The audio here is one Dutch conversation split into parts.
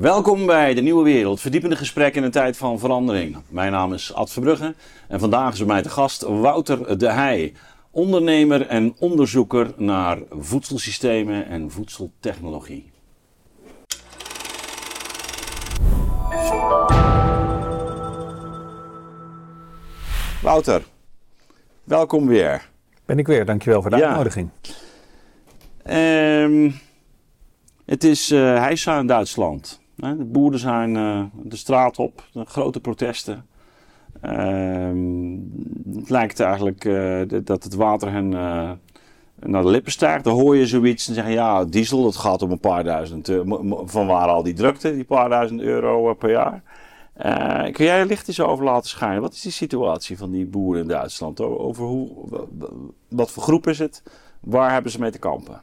Welkom bij de Nieuwe Wereld, verdiepende gesprekken in een tijd van verandering. Mijn naam is Ad Verbrugge en vandaag is bij mij te gast Wouter de Heij, ondernemer en onderzoeker naar voedselsystemen en voedseltechnologie. Wouter, welkom weer. Ben ik weer, dankjewel voor de Ja. uitnodiging. Ehm, het is heisa in Duitsland. De boeren zijn eh, de straat op, grote protesten. Ehm, het lijkt eigenlijk eh, dat het water hen eh, naar de lippen stijgt. Dan hoor je zoiets en zeggen: ja, diesel, dat gaat om een paar duizend. van waar al die drukte, die paar duizend euro per jaar. Eh, kun jij licht eens over laten schijnen? Wat is die situatie van die boeren in Duitsland? Over hoe, wat voor groep is het? Waar hebben ze mee te kampen?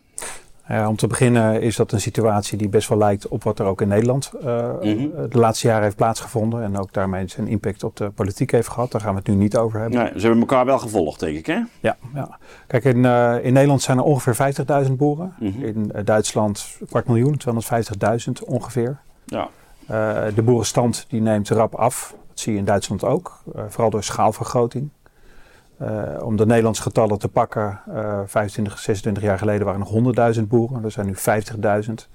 Ja, om te beginnen is dat een situatie die best wel lijkt op wat er ook in Nederland eh, Mhm. de laatste jaren heeft plaatsgevonden. En ook daarmee zijn impact op de politiek heeft gehad. Daar gaan we het nu niet over hebben. Nee, ze hebben elkaar wel gevolgd, denk ik, hè? Ja, ja. Kijk, in, eh, in Nederland zijn er ongeveer 50.000 boeren. Mhm. In eh, Duitsland kwart miljoen, 250.000 ongeveer. Ja. Eh, de boerenstand die neemt rap af. Dat zie je in Duitsland ook. eh, vooral door schaalvergroting. Eh, om de Nederlandse getallen te pakken, eh 25, 26 jaar geleden waren er nog 100.000 boeren. Er zijn nu 50.000.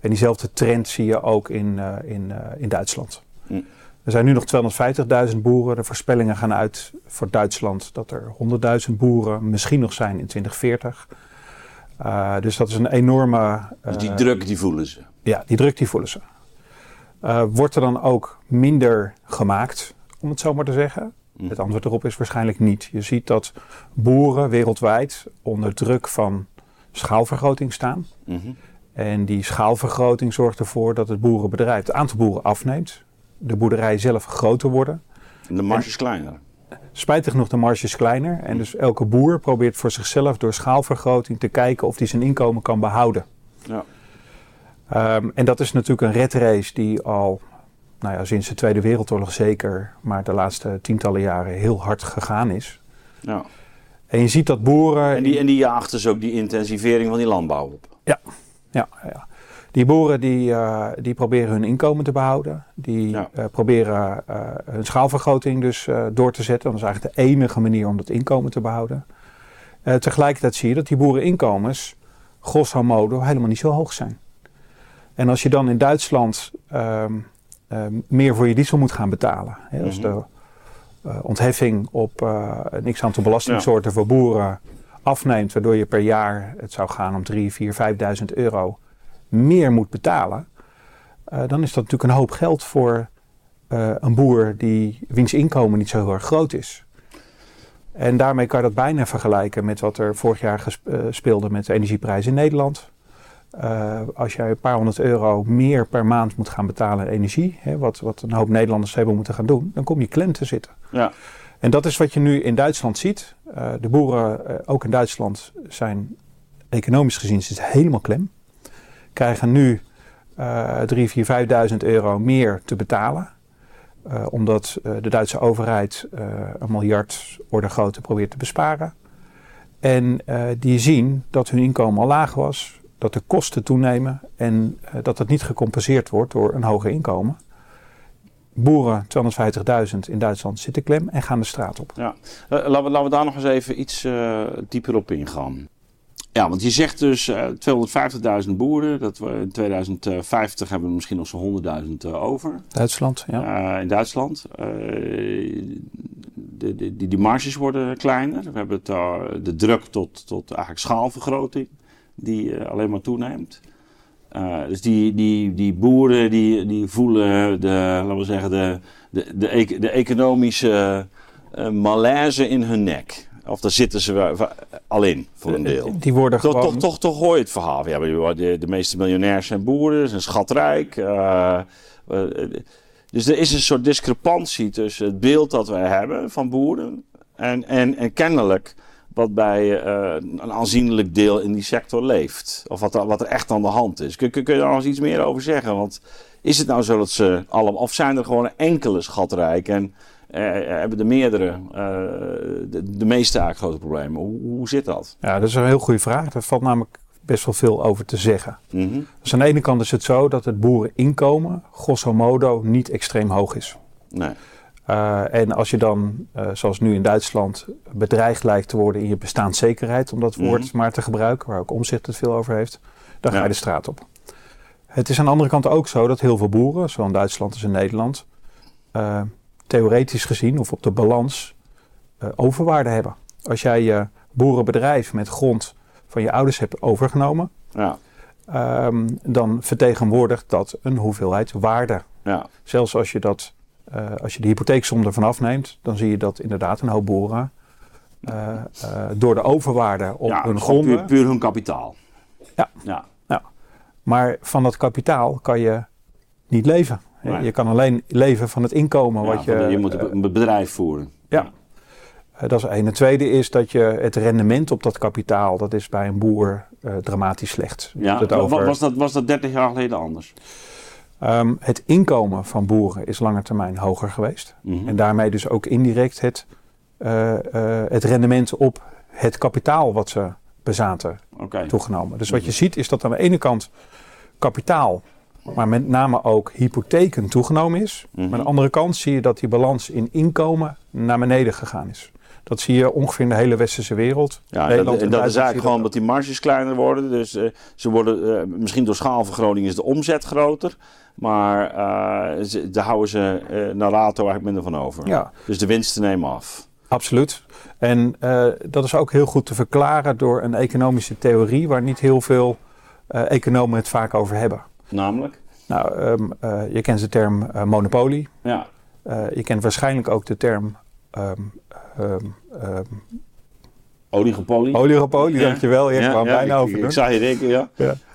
En diezelfde trend zie je ook in, eh, in, eh, in Duitsland. Hm. Er zijn nu nog 250.000 boeren. De voorspellingen gaan uit voor Duitsland dat er 100.000 boeren misschien nog zijn in 2040. Eh, dus dat is een enorme. Dus die eh, druk, die voelen ze. ja, die druk die voelen ze. Eh, wordt er dan ook minder gemaakt, om het zo maar te zeggen? Hm. Het antwoord erop is waarschijnlijk niet. Je ziet dat boeren wereldwijd onder druk van schaalvergroting staan. Mhm. En die schaalvergroting zorgt ervoor dat het boerenbedrijf, het aantal boeren afneemt. De boerderijen zelf groter worden. En de marge is kleiner. Spijtig genoeg de marge is kleiner. En dus elke boer probeert voor zichzelf door schaalvergroting te kijken of hij zijn inkomen kan behouden. Ja. Ehm, en dat is natuurlijk een redrace die al nou ja, sinds de Tweede Wereldoorlog zeker, maar de laatste tientallen jaren heel hard gegaan is. ja. En je ziet dat boeren. En, die, en die jaagt dus ook die intensivering van die landbouw op. Ja, ja. Die boeren die, eh, die proberen hun inkomen te behouden. Die Ja. eh, proberen eh, hun schaalvergroting dus door te zetten. Dat is eigenlijk de enige manier om dat inkomen te behouden. Eh, tegelijkertijd zie je dat die boereninkomens grosso modo helemaal niet zo hoog zijn. En als je dan in Duitsland ehm, ehm, meer voor je diesel moet gaan betalen. Hè, als Mhm. de eh, ontheffing op eh, een x-aantal belastingsoorten voor boeren afneemt, waardoor je per jaar, het zou gaan om 3, 4, 5.000 euro, meer moet betalen, eh, dan is dat natuurlijk een hoop geld voor een boer die, wiens inkomen niet zo heel erg groot is. En daarmee kan je dat bijna vergelijken met wat er vorig jaar speelde met de energieprijzen in Nederland. Eh, als jij een paar honderd euro meer per maand moet gaan betalen aan energie, hè, wat, wat een hoop Nederlanders hebben moeten gaan doen, dan kom je klem te zitten. Ja. En dat is wat je nu in Duitsland ziet. Eh, de boeren, eh, ook in Duitsland, zijn economisch gezien zitten helemaal klem. Krijgen nu 3, 4, 5.000 euro meer te betalen. Omdat de Duitse overheid een miljard orde grootte probeert te besparen. En die zien dat hun inkomen al laag was. Dat de kosten toenemen en eh, dat het niet gecompenseerd wordt door een hoger inkomen. Boeren, 250.000 in Duitsland, zitten klem en gaan de straat op. Ja. Eh, laten, we, laten we daar nog eens even iets eh, dieper op ingaan. Ja, want je zegt dus eh 250.000 boeren. Dat we in 2050 hebben we misschien nog zo'n 100.000 eh, over. Duitsland, ja. eh, in Duitsland. Eh, de, de, die, die marges worden kleiner. We hebben het, eh, de druk tot, tot eigenlijk schaalvergroting die eh, alleen maar toeneemt. Eh, dus die, die, die boeren die, die voelen de, laten we zeggen, de, de, de, de economische eh, malaise in hun nek. Of daar zitten ze al in, voor een deel. Die worden Toch, gewoon... toch, toch, toch hoor je het verhaal. Ja, de, de meeste miljonairs zijn boeren, zijn schatrijk. dus er is een soort discrepantie tussen het beeld dat wij hebben van boeren en, en, en kennelijk wat bij eh, een aanzienlijk deel in die sector leeft. Of wat, er- wat er echt aan de hand is. Kun, kun, kun je daar nog eens iets meer over zeggen? Want is het nou zo dat ze allemaal, of zijn er gewoon enkele schatrijk en eh, hebben de meerdere, eh, de, de meeste eigenlijk grote problemen? Hoe, hoe zit dat? Ja, dat is een heel goede vraag. Dat valt namelijk best wel veel over te zeggen. Mhm. Dus aan de ene kant is het zo dat het boereninkomen, grosso modo, niet extreem hoog is. Nee. Uh, en als je dan, uh, zoals nu in Duitsland, bedreigd lijkt te worden in je bestaanszekerheid, om dat woord Mhm. maar te gebruiken, waar ook Omzicht het veel over heeft, dan ga je de straat op. Het is aan de andere kant ook zo dat heel veel boeren, zowel in Duitsland als in Nederland, uh, theoretisch gezien of op de balans overwaarde hebben. Als jij je boerenbedrijf met grond van je ouders hebt overgenomen, Ja. um, dan vertegenwoordigt dat een hoeveelheid waarde. Ja. Zelfs als je, dat, uh, als je de hypotheeksom ervan afneemt, dan zie je dat inderdaad een hoop boeren uh, uh, door de overwaarde op ja, hun gronden. Puur, puur hun kapitaal. Ja. Ja. Maar van dat kapitaal kan je niet leven. Nee. Je kan alleen leven van het inkomen Ja, wat je. je moet eh, een bedrijf voeren. ja. Eh, dat is één. Het tweede is dat je het rendement op dat kapitaal, dat is bij een boer eh, dramatisch slecht. Ja. over, Was, dat, was dat 30 jaar geleden anders? Ehm, het inkomen van boeren is lange termijn hoger geweest. Mhm. En daarmee dus ook indirect het, eh, eh, het rendement op het kapitaal wat ze bezaten toegenomen. Dus wat je ziet is dat aan de ene kant kapitaal, maar met name ook hypotheken toegenomen is. Mhm. Maar aan de andere kant zie je dat die balans in inkomen naar beneden gegaan is. Dat zie je ongeveer in de hele westerse wereld. Ja, Nederland dat, en dat is eigenlijk gewoon dat die marges kleiner worden. Dus eh, ze worden, eh, misschien door schaalvergroting is de omzet groter. Maar eh, ze, daar houden ze naar rato eigenlijk minder van over. Ja, Dus de winsten nemen af. absoluut. En dat is ook heel goed te verklaren door een economische theorie waar niet heel veel economen het vaak over hebben. Namelijk? Nou, ehm, eh, je kent de term monopolie. Ja. Je kent waarschijnlijk ook de term ehm, ehm, ehm, Oligopolie. oligopolie, Ja. dankjewel. Je Ja, kwam ja, bijna ik, over ik, zag je denken, ja.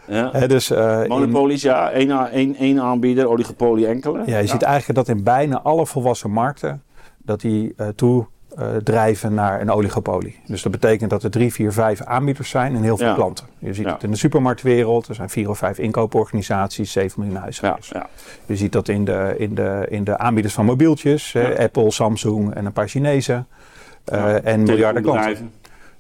Ja. dus, in- Monopolies, ja. één, één, één aanbieder, oligopolie enkele. ja, je ziet eigenlijk dat in bijna alle volwassen markten dat die eh, toe drijven naar een oligopolie. Dus dat betekent dat er drie, vier, vijf aanbieders zijn en heel veel Ja. klanten. Je ziet Ja. het in de supermarktwereld. Er zijn vier of vijf inkooporganisaties, 7 miljoen huishoudens. ja. Je ziet dat in de, in de, in de aanbieders van mobieltjes. hè. Apple, Samsung en een paar Chinezen. eh, en miljarden klanten.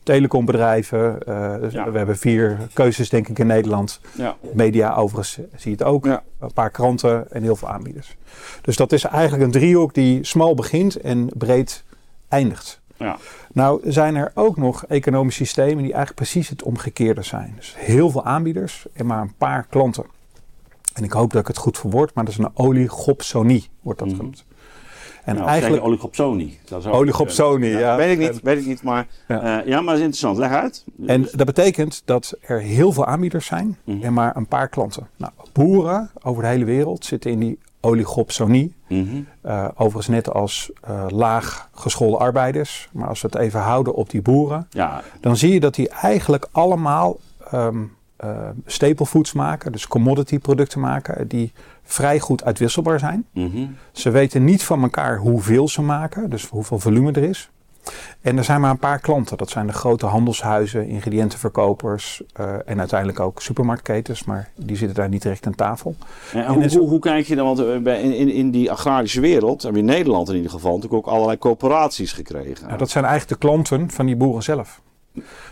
Telecombedrijven. Eh, dus. We hebben vier keuzes denk ik in Nederland. Ja. Media overigens zie je het ook. Een paar kranten en heel veel aanbieders. Dus dat is eigenlijk een driehoek die smal begint en breed eindigt. Ja. Nou zijn er ook nog economische systemen die eigenlijk precies het omgekeerde zijn. Dus heel veel aanbieders en maar een paar klanten. En ik hoop dat ik het goed verwoord, maar dat is een oligopsonie, wordt dat Mhm. genoemd. En Nou, eigenlijk zeg je oligopsonie. Dat is oligopsonie, ja. Weet ik niet, weet ik niet, maar Ja. ja, ja maar dat is interessant. Leg uit. En dat betekent dat er heel veel aanbieders zijn Mhm. en maar een paar klanten. Nou, boeren over de hele wereld zitten in die oligopsonie. Mhm. Eh, overigens net als eh, laag geschoolde arbeiders. Maar als we het even houden op die boeren, Ja, dan zie je dat die eigenlijk allemaal foods maken, dus commodity producten maken, die vrij goed uitwisselbaar zijn. mhm. Ze weten niet van elkaar hoeveel ze maken, dus hoeveel volume er is. En er zijn maar een paar klanten. Dat zijn de grote handelshuizen, ingrediëntenverkopers eh, en uiteindelijk ook supermarktketens, maar die zitten daar niet direct aan tafel. En En hoe, hoe, hoe kijk je dan, want eh, in, in, in die agrarische wereld, hebben we in Nederland in ieder geval natuurlijk ook allerlei coöperaties gekregen. Nou, dat zijn eigenlijk de klanten van die boeren zelf.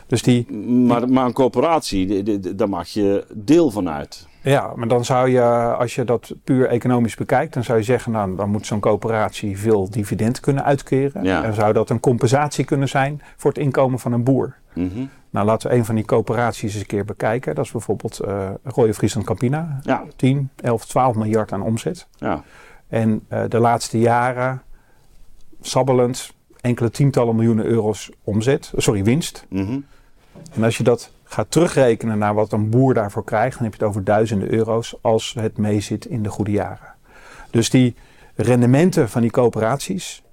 Dus die, maar, maar een coöperatie, daar maak je deel van uit. Ja, maar dan zou je, als je dat puur economisch bekijkt, dan zou je zeggen, nou, dan moet zo'n coöperatie veel dividend kunnen uitkeren. Ja. En zou dat een compensatie kunnen zijn voor het inkomen van een boer. Mhm. Nou, laten we een van die coöperaties eens een keer bekijken. Dat is bijvoorbeeld eh Rode Friesland Campina. Ja, 10, 11, 12 miljard aan omzet. ja. En eh, de laatste jaren, sabbelend, enkele tientallen miljoenen euro's omzet, sorry, winst. Mhm. En als je dat gaat terugrekenen naar wat een boer daarvoor krijgt, dan heb je het over duizenden euro's als het meezit in de goede jaren. Dus die rendementen van die coöperaties,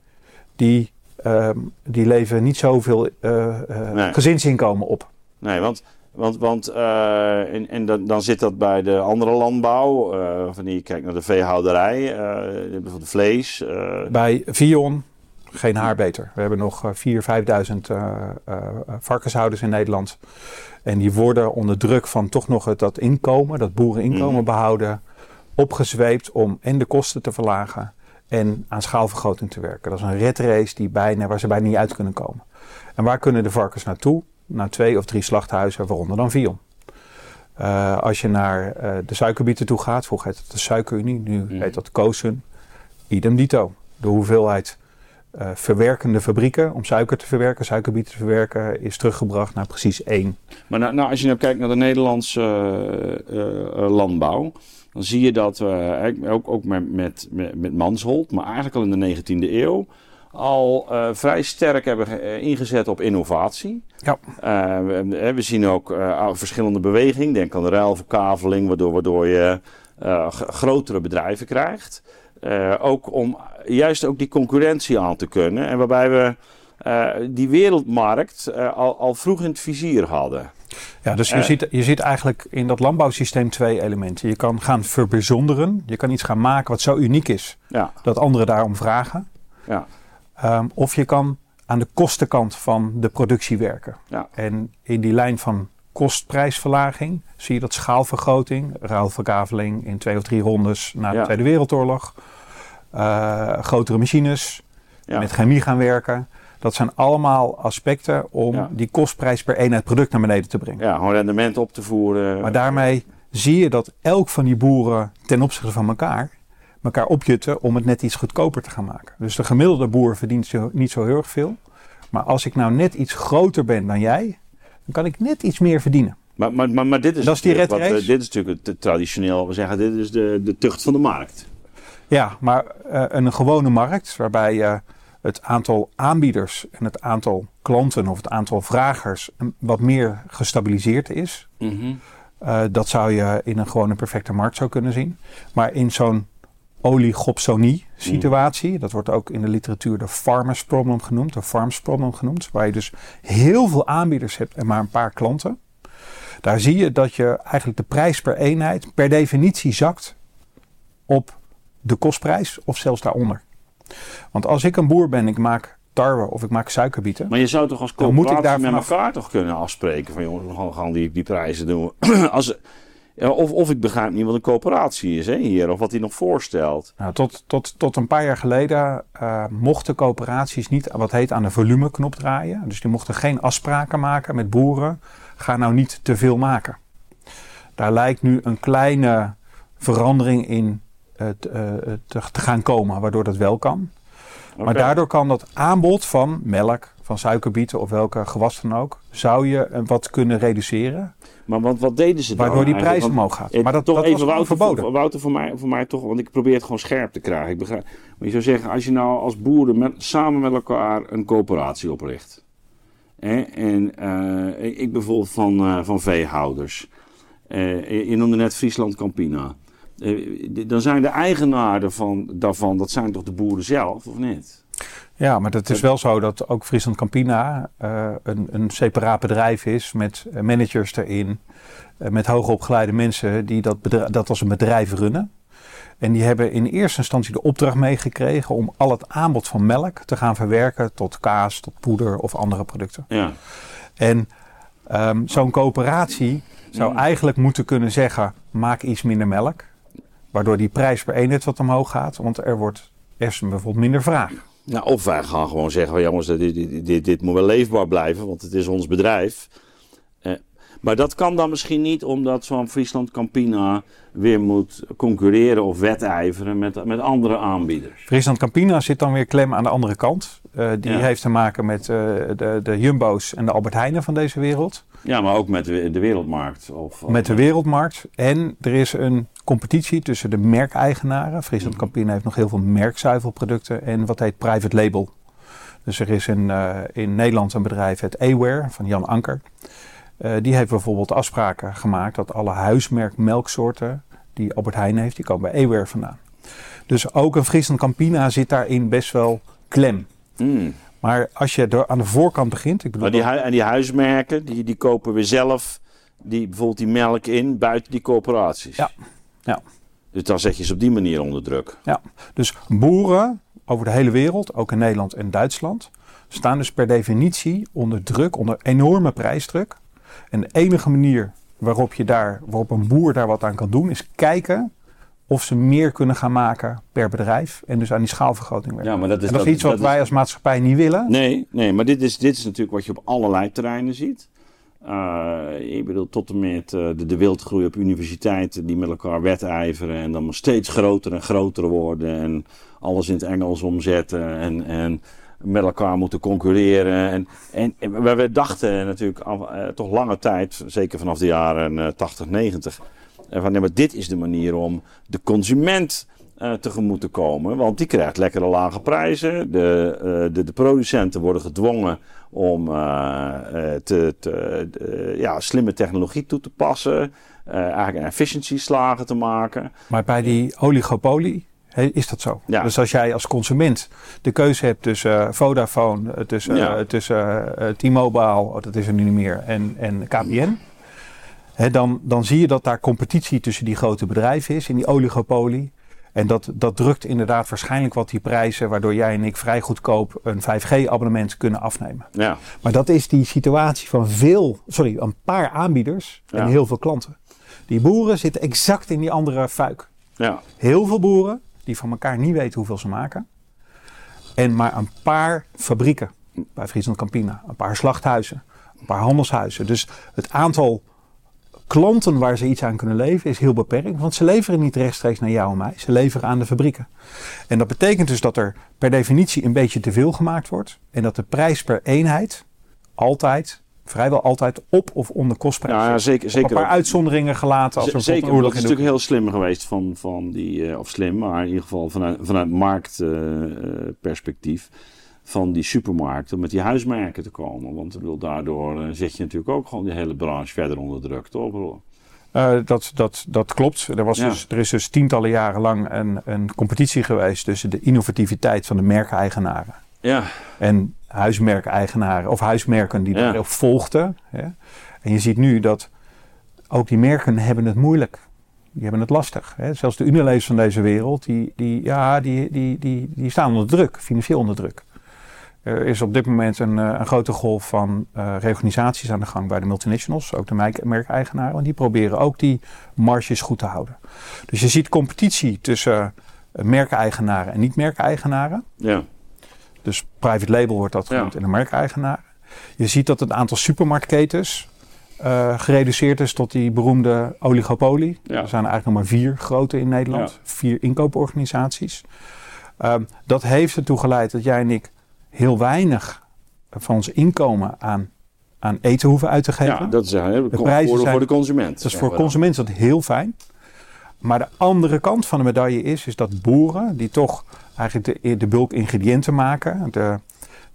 die, ehm, die leveren niet zoveel Nee. gezinsinkomen op. Nee, want, want, want eh, en, en dan, dan zit dat bij de andere landbouw. wanneer je kijkt naar de veehouderij, eh bijvoorbeeld vlees. Bij Vion geen haar beter. We hebben nog eh, 4.000, 5.000 eh, eh, varkenshouders in Nederland. En die worden onder druk van toch nog het, dat inkomen, dat boereninkomen Mhm. behouden, opgezweept om en de kosten te verlagen en aan schaalvergroting te werken. Dat is een red race die bijna, waar ze bijna niet uit kunnen komen. En waar kunnen de varkens naartoe? Naar twee of drie slachthuizen, waaronder dan Vion. Uh, als je naar uh, de suikerbieten toe gaat, vroeger heette het de Suikerunie, nu Mhm. heet dat Kozen. Idem dito. De hoeveelheid uh, verwerkende fabrieken om suiker te verwerken, suikerbieten te verwerken, is teruggebracht naar precies één. Maar nou, nou, als je nou kijkt naar de Nederlandse uh, landbouw, dan zie je dat we ook, ook met, met, met Mansholt, maar eigenlijk al in de 19e eeuw, al uh, vrij sterk hebben ingezet op innovatie. Ja. Uh, we, we, zien ook uh, verschillende bewegingen. Denk aan de ruilverkaveling, waardoor, waardoor je grotere bedrijven krijgt. Ook om juist ook die concurrentie aan te kunnen. En waarbij we die wereldmarkt al, al vroeg in het vizier hadden. Ja, dus je, ziet, je ziet eigenlijk in dat landbouwsysteem twee elementen. Je kan gaan verbijzonderen. Je kan iets gaan maken wat zo uniek is ja. dat anderen daarom vragen. Ja. Um, of je kan aan de kostenkant van de productie werken. Ja. En in die lijn van kostprijsverlaging zie je dat schaalvergroting, ruilverkaveling in twee of drie rondes na de Ja. Tweede Wereldoorlog, uh, grotere machines, Ja. met chemie gaan werken. Dat zijn allemaal aspecten om Ja. die kostprijs per eenheid product naar beneden te brengen. Ja, gewoon rendement op te voeren. Maar daarmee zie je dat elk van die boeren ten opzichte van elkaar elkaar opjutten om het net iets goedkoper te gaan maken. Dus de gemiddelde boer verdient zo, niet zo heel erg veel. Maar als ik nou net iets groter ben dan jij, dan kan ik net iets meer verdienen. Maar, maar, maar, maar dit is, Dat is die red wat, eh, dit is natuurlijk het traditioneel, we zeggen, dit is de, de tucht van de markt. Ja, maar uh, een gewone markt waarbij uh, het aantal aanbieders en het aantal klanten of het aantal vragers wat meer gestabiliseerd is. Mhm. Uh, dat zou je in een gewone perfecte markt zo kunnen zien. Maar in zo'n oligopsonie situatie, dat wordt ook in de literatuur de farmers problem genoemd, de farms problem genoemd, waar je dus heel veel aanbieders hebt en maar een paar klanten. Daar zie je dat je eigenlijk de prijs per eenheid per definitie zakt op de kostprijs of zelfs daaronder. Want als ik een boer ben, ik maak tarwe of ik maak suikerbieten. Maar je zou toch als coöperatie daar met elkaar toch kunnen afspreken van jongens, we gaan, die, die prijzen doen. als, of, of ik begrijp niet wat een coöperatie is hè, hier, of wat hij nog voorstelt. Nou, tot, tot, tot een paar jaar geleden eh, mochten coöperaties niet wat heet aan de volumeknop draaien. Dus die mochten geen afspraken maken met boeren. Ga nou niet te veel maken. Daar lijkt nu een kleine verandering in eh, eh, te gaan komen, waardoor dat wel kan. Maar daardoor kan dat aanbod van melk, van suikerbieten of welke gewas dan ook, zou je eh, wat kunnen reduceren. Maar wat, wat deden ze dan? Waardoor die prijs Want, omhoog gaat. Maar dat, toch dat even Wouter, verboden. Voor, Wouter, voor mij, voor mij toch, want ik probeer het gewoon scherp te krijgen. Ik begrijp, maar je zou zeggen, als je nou als boeren met, samen met elkaar een coöperatie opricht. Hè, en eh, ik, bijvoorbeeld van, eh, van veehouders. Eh, je noemde net Friesland Campina. Eh, d- dan zijn de eigenaren van, daarvan, dat zijn toch de boeren zelf, of niet? Ja, maar het is wel zo dat ook Friesland Campina eh, een, een separaat bedrijf is met eh, managers erin, eh, met hoogopgeleide mensen die dat, dat als een bedrijf runnen. En die hebben in eerste instantie de opdracht meegekregen om al het aanbod van melk te gaan verwerken tot kaas, tot poeder of andere producten. Ja. En ehm, zo'n coöperatie zou Mm. eigenlijk moeten kunnen zeggen: maak iets minder melk. Waardoor die prijs per eenheid wat omhoog gaat, want er wordt is bijvoorbeeld minder vraag. Nou, of wij gaan gewoon zeggen, jongens, dit, dit, dit, dit moet wel leefbaar blijven, want het is ons bedrijf. Eh, maar dat kan dan misschien niet omdat zo'n Friesland Campina weer moet concurreren of wedijveren met, met andere aanbieders. Friesland Campina zit dan weer klem aan de andere kant. Eh, die Ja. heeft te maken met eh, de, de Jumbo's en de Albert Heijnen van deze wereld. Ja, maar ook met de, de wereldmarkt. Of, Met de wereldmarkt. En er is een competitie tussen de merkeigenaren. Friesland Campina heeft nog heel veel merkzuivelproducten. En wat heet private label. Dus er is in, eh, in Nederland een bedrijf, het Aware van Jan Anker. Eh, die heeft bijvoorbeeld afspraken gemaakt dat alle huismerk melksoorten die Albert Heijn heeft, die komen bij Aware vandaan. Dus ook een Friesland Campina zit daarin best wel klem. Mm. Maar als je er aan de voorkant begint, ik bedoel, Maar die, en die huismerken, die, die kopen weer zelf die, bijvoorbeeld die melk in buiten die coöperaties. Ja. Ja. Dus dan zet je ze op die manier onder druk. Ja, dus boeren over de hele wereld, ook in Nederland en Duitsland, staan dus per definitie onder druk, onder enorme prijsdruk. En de enige manier waarop, je daar, waarop een boer daar wat aan kan doen, is kijken of ze meer kunnen gaan maken per bedrijf. En dus aan die schaalvergroting werken. Ja, maar dat is, en dat is iets wat wij als maatschappij niet willen. Nee, nee, maar dit is, dit is natuurlijk wat je op allerlei terreinen ziet. Uh, ik bedoel, tot en met uh, de, de wildgroei op universiteiten die met elkaar wedijveren en dan maar steeds groter en groter worden en alles in het Engels omzetten en, en met elkaar moeten concurreren. En, en, en we dachten natuurlijk al, uh, toch lange tijd, zeker vanaf de jaren 80, 90, van nee, maar dit is de manier om de consument tegemoet te komen. Want die krijgt lekkere lage prijzen. De, de, de, producenten worden gedwongen om te, te ja, slimme technologie toe te passen. eigenlijk een efficiency-slagen te maken. Maar bij die oligopolie is dat zo? Ja. Dus als jij als consument de keuze hebt tussen Vodafone, tussen, ja. tussen T-Mobile, oh, dat is er nu niet meer, en, en KPN. He, dan, dan zie je dat daar competitie tussen die grote bedrijven is in die oligopolie. En dat, dat drukt inderdaad waarschijnlijk wat die prijzen, waardoor jij en ik vrij goedkoop een 5G-abonnement kunnen afnemen. Ja. Maar dat is die situatie van veel, sorry, een paar aanbieders en heel veel klanten. Die boeren zitten exact in die andere fuik. Ja. Heel veel boeren die van elkaar niet weten hoeveel ze maken. En maar een paar fabrieken bij Friesland Campina, een paar slachthuizen, een paar handelshuizen. Dus het aantal klanten waar ze iets aan kunnen leveren is heel beperkt. Want ze leveren niet rechtstreeks naar jou en mij. Ze leveren aan de fabrieken. En dat betekent dus dat er per definitie een beetje te veel gemaakt wordt. En dat de prijs per eenheid altijd, vrijwel altijd op of onder kostprijs ja, zeker, zeker Op een paar uitzonderingen gelaten. Als er zeker, dat is natuurlijk heel slim geweest van, van die, uh, of slim, maar in ieder geval vanuit, vanuit marktperspectief. Uh, van die supermarkten met die huismerken te komen. Want bedoel, daardoor zet je natuurlijk ook gewoon die hele branche verder onder druk, toch? Uh, dat, dat, dat klopt. Er, was ja. dus, er is dus tientallen jaren lang een, een competitie geweest tussen de innovativiteit van de merkeigenaren. Ja. En huismerkeigenaren of huismerken die ja. daarop volgden. Hè. En je ziet nu dat ook die merken hebben het moeilijk. Die hebben het lastig. Hè. Zelfs de Unilevers van deze wereld, die, die, ja, die, die, die, die staan onder druk, financieel onder druk. Er is op dit moment een, eh, een grote golf van uh, reorganisaties aan de gang bij de multinationals, ook de merkeigenaren. Want die proberen ook die marges goed te houden. Dus je ziet competitie tussen uh, merkeigenaren en niet-merkeigenaren. Ja. Dus private label wordt dat genoemd ja. in de merkeigenaren. Je ziet dat het aantal supermarktketens uh, gereduceerd is tot die beroemde oligopolie. Ja. Er zijn eigenlijk nog maar vier grote in Nederland. Ja. Vier inkooporganisaties. Um, dat heeft ertoe geleid dat jij en ik heel weinig van ons inkomen aan, aan eten hoeven uit te geven. Ja, dat is hè, de prijzen voor, voor de consument. Dat is voor consument dat heel fijn. Maar de andere kant van de medaille is, is dat boeren die toch eigenlijk de, de bulk ingrediënten maken, de,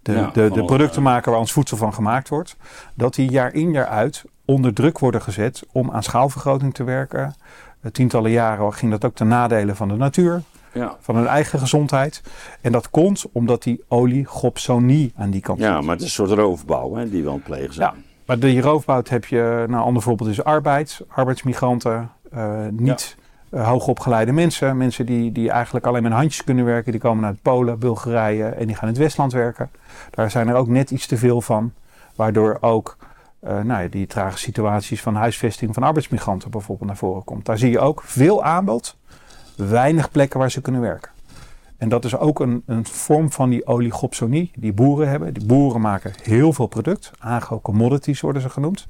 de, ja, de, de producten maken waar ons voedsel van gemaakt wordt, dat die jaar in jaar uit onder druk worden gezet om aan schaalvergroting te werken. Tientallen jaren ging dat ook ten nadele van de natuur ja. van hun eigen gezondheid. En dat komt omdat die oligopsonie aan die kant Ja, maar het is een soort roofbouw hè, die we aan het plegen zijn. Ja, maar die roofbouw heb je, nou, ander voorbeeld is arbeid, arbeidsmigranten, uh, niet ja. Uh, hoogopgeleide mensen. Mensen die, die eigenlijk alleen met handjes kunnen werken, die komen uit Polen, Bulgarije en die gaan in het Westland werken. Daar zijn er ook net iets te veel van, waardoor ook uh, nou ja, die trage situaties van huisvesting van arbeidsmigranten bijvoorbeeld naar voren komt. Daar zie je ook veel aanbod weinig plekken waar ze kunnen werken. En dat is ook een, een vorm van die oligopsonie die boeren hebben. Die boeren maken heel veel product. Agro-commodities worden ze genoemd.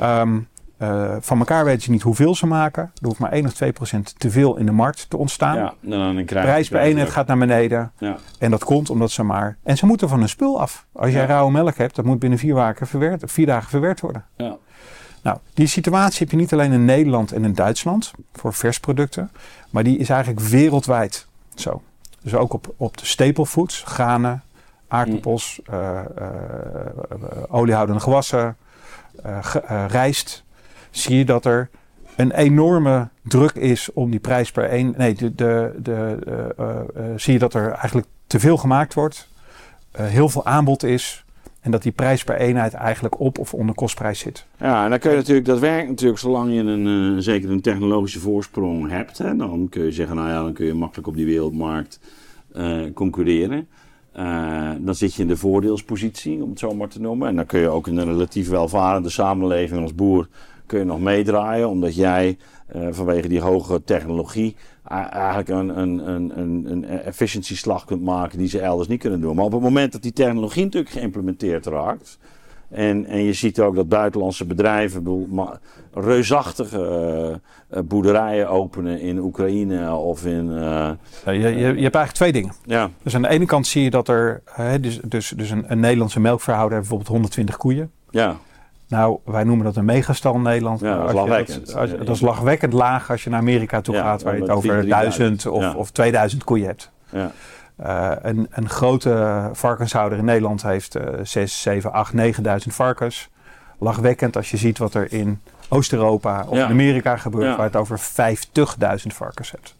Um, uh, van elkaar weten ze niet hoeveel ze maken. Er hoeft maar 1 of 2 procent te veel in de markt te ontstaan. Ja, dan de prijs per eenheid gaat naar beneden. Ja. En dat komt omdat ze maar... En ze moeten van hun spul af. Als jij ja. rauwe melk hebt, dat moet binnen vier, dagen verwerkt, vier dagen verwerkt worden. Ja. Nou, die situatie heb je niet alleen in Nederland en in Duitsland voor versproducten, maar die is eigenlijk wereldwijd zo. Dus ook op, op de staple foods, granen, aardappels, mm. uh, uh, oliehoudende gewassen, rijst, zie je dat er een enorme druk is om die prijs per één. Nee, de, de, de, zie je dat er eigenlijk te veel gemaakt wordt, heel veel aanbod is. En dat die prijs per eenheid eigenlijk op of onder kostprijs zit. Ja, en dan kun je natuurlijk, dat werkt natuurlijk zolang je een, uh, zeker een technologische voorsprong hebt. Hè, dan kun je zeggen, nou ja, dan kun je makkelijk op die wereldmarkt concurreren. Dan zit je in de voordeelspositie, om het zo maar te noemen. En dan kun je ook in een relatief welvarende samenleving als boer kun je nog meedraaien, omdat jij vanwege die hoge technologie eigenlijk een, een, een, een, een efficiëntieslag kunt maken die ze elders niet kunnen doen. Maar op het moment dat die technologie natuurlijk geïmplementeerd raakt, En, en je ziet ook dat buitenlandse bedrijven reusachtige eh, eh, boerderijen openen in Oekraïne of in. eh, je, je, je hebt eigenlijk twee dingen. ja, Dus aan de ene kant zie je dat er, hè, dus, dus, dus een, een Nederlandse melkverhouder heeft bijvoorbeeld 120 koeien. ja, Nou, wij noemen dat een megastal in Nederland. Ja, dat is lachwekkend. Dat, als je- dat is lachwekkend laag als je naar Amerika toe Ja, gaat, waar je het over 3000, 1000 of, ja. of 2000 koeien hebt. ja, Eh, een, een grote varkenshouder in Nederland heeft eh 6, 7, 8, 9000 varkens. Lachwekkend als je ziet wat er in Oost-Europa of in Amerika gebeurt, waar je het over 50.000 varkens hebt.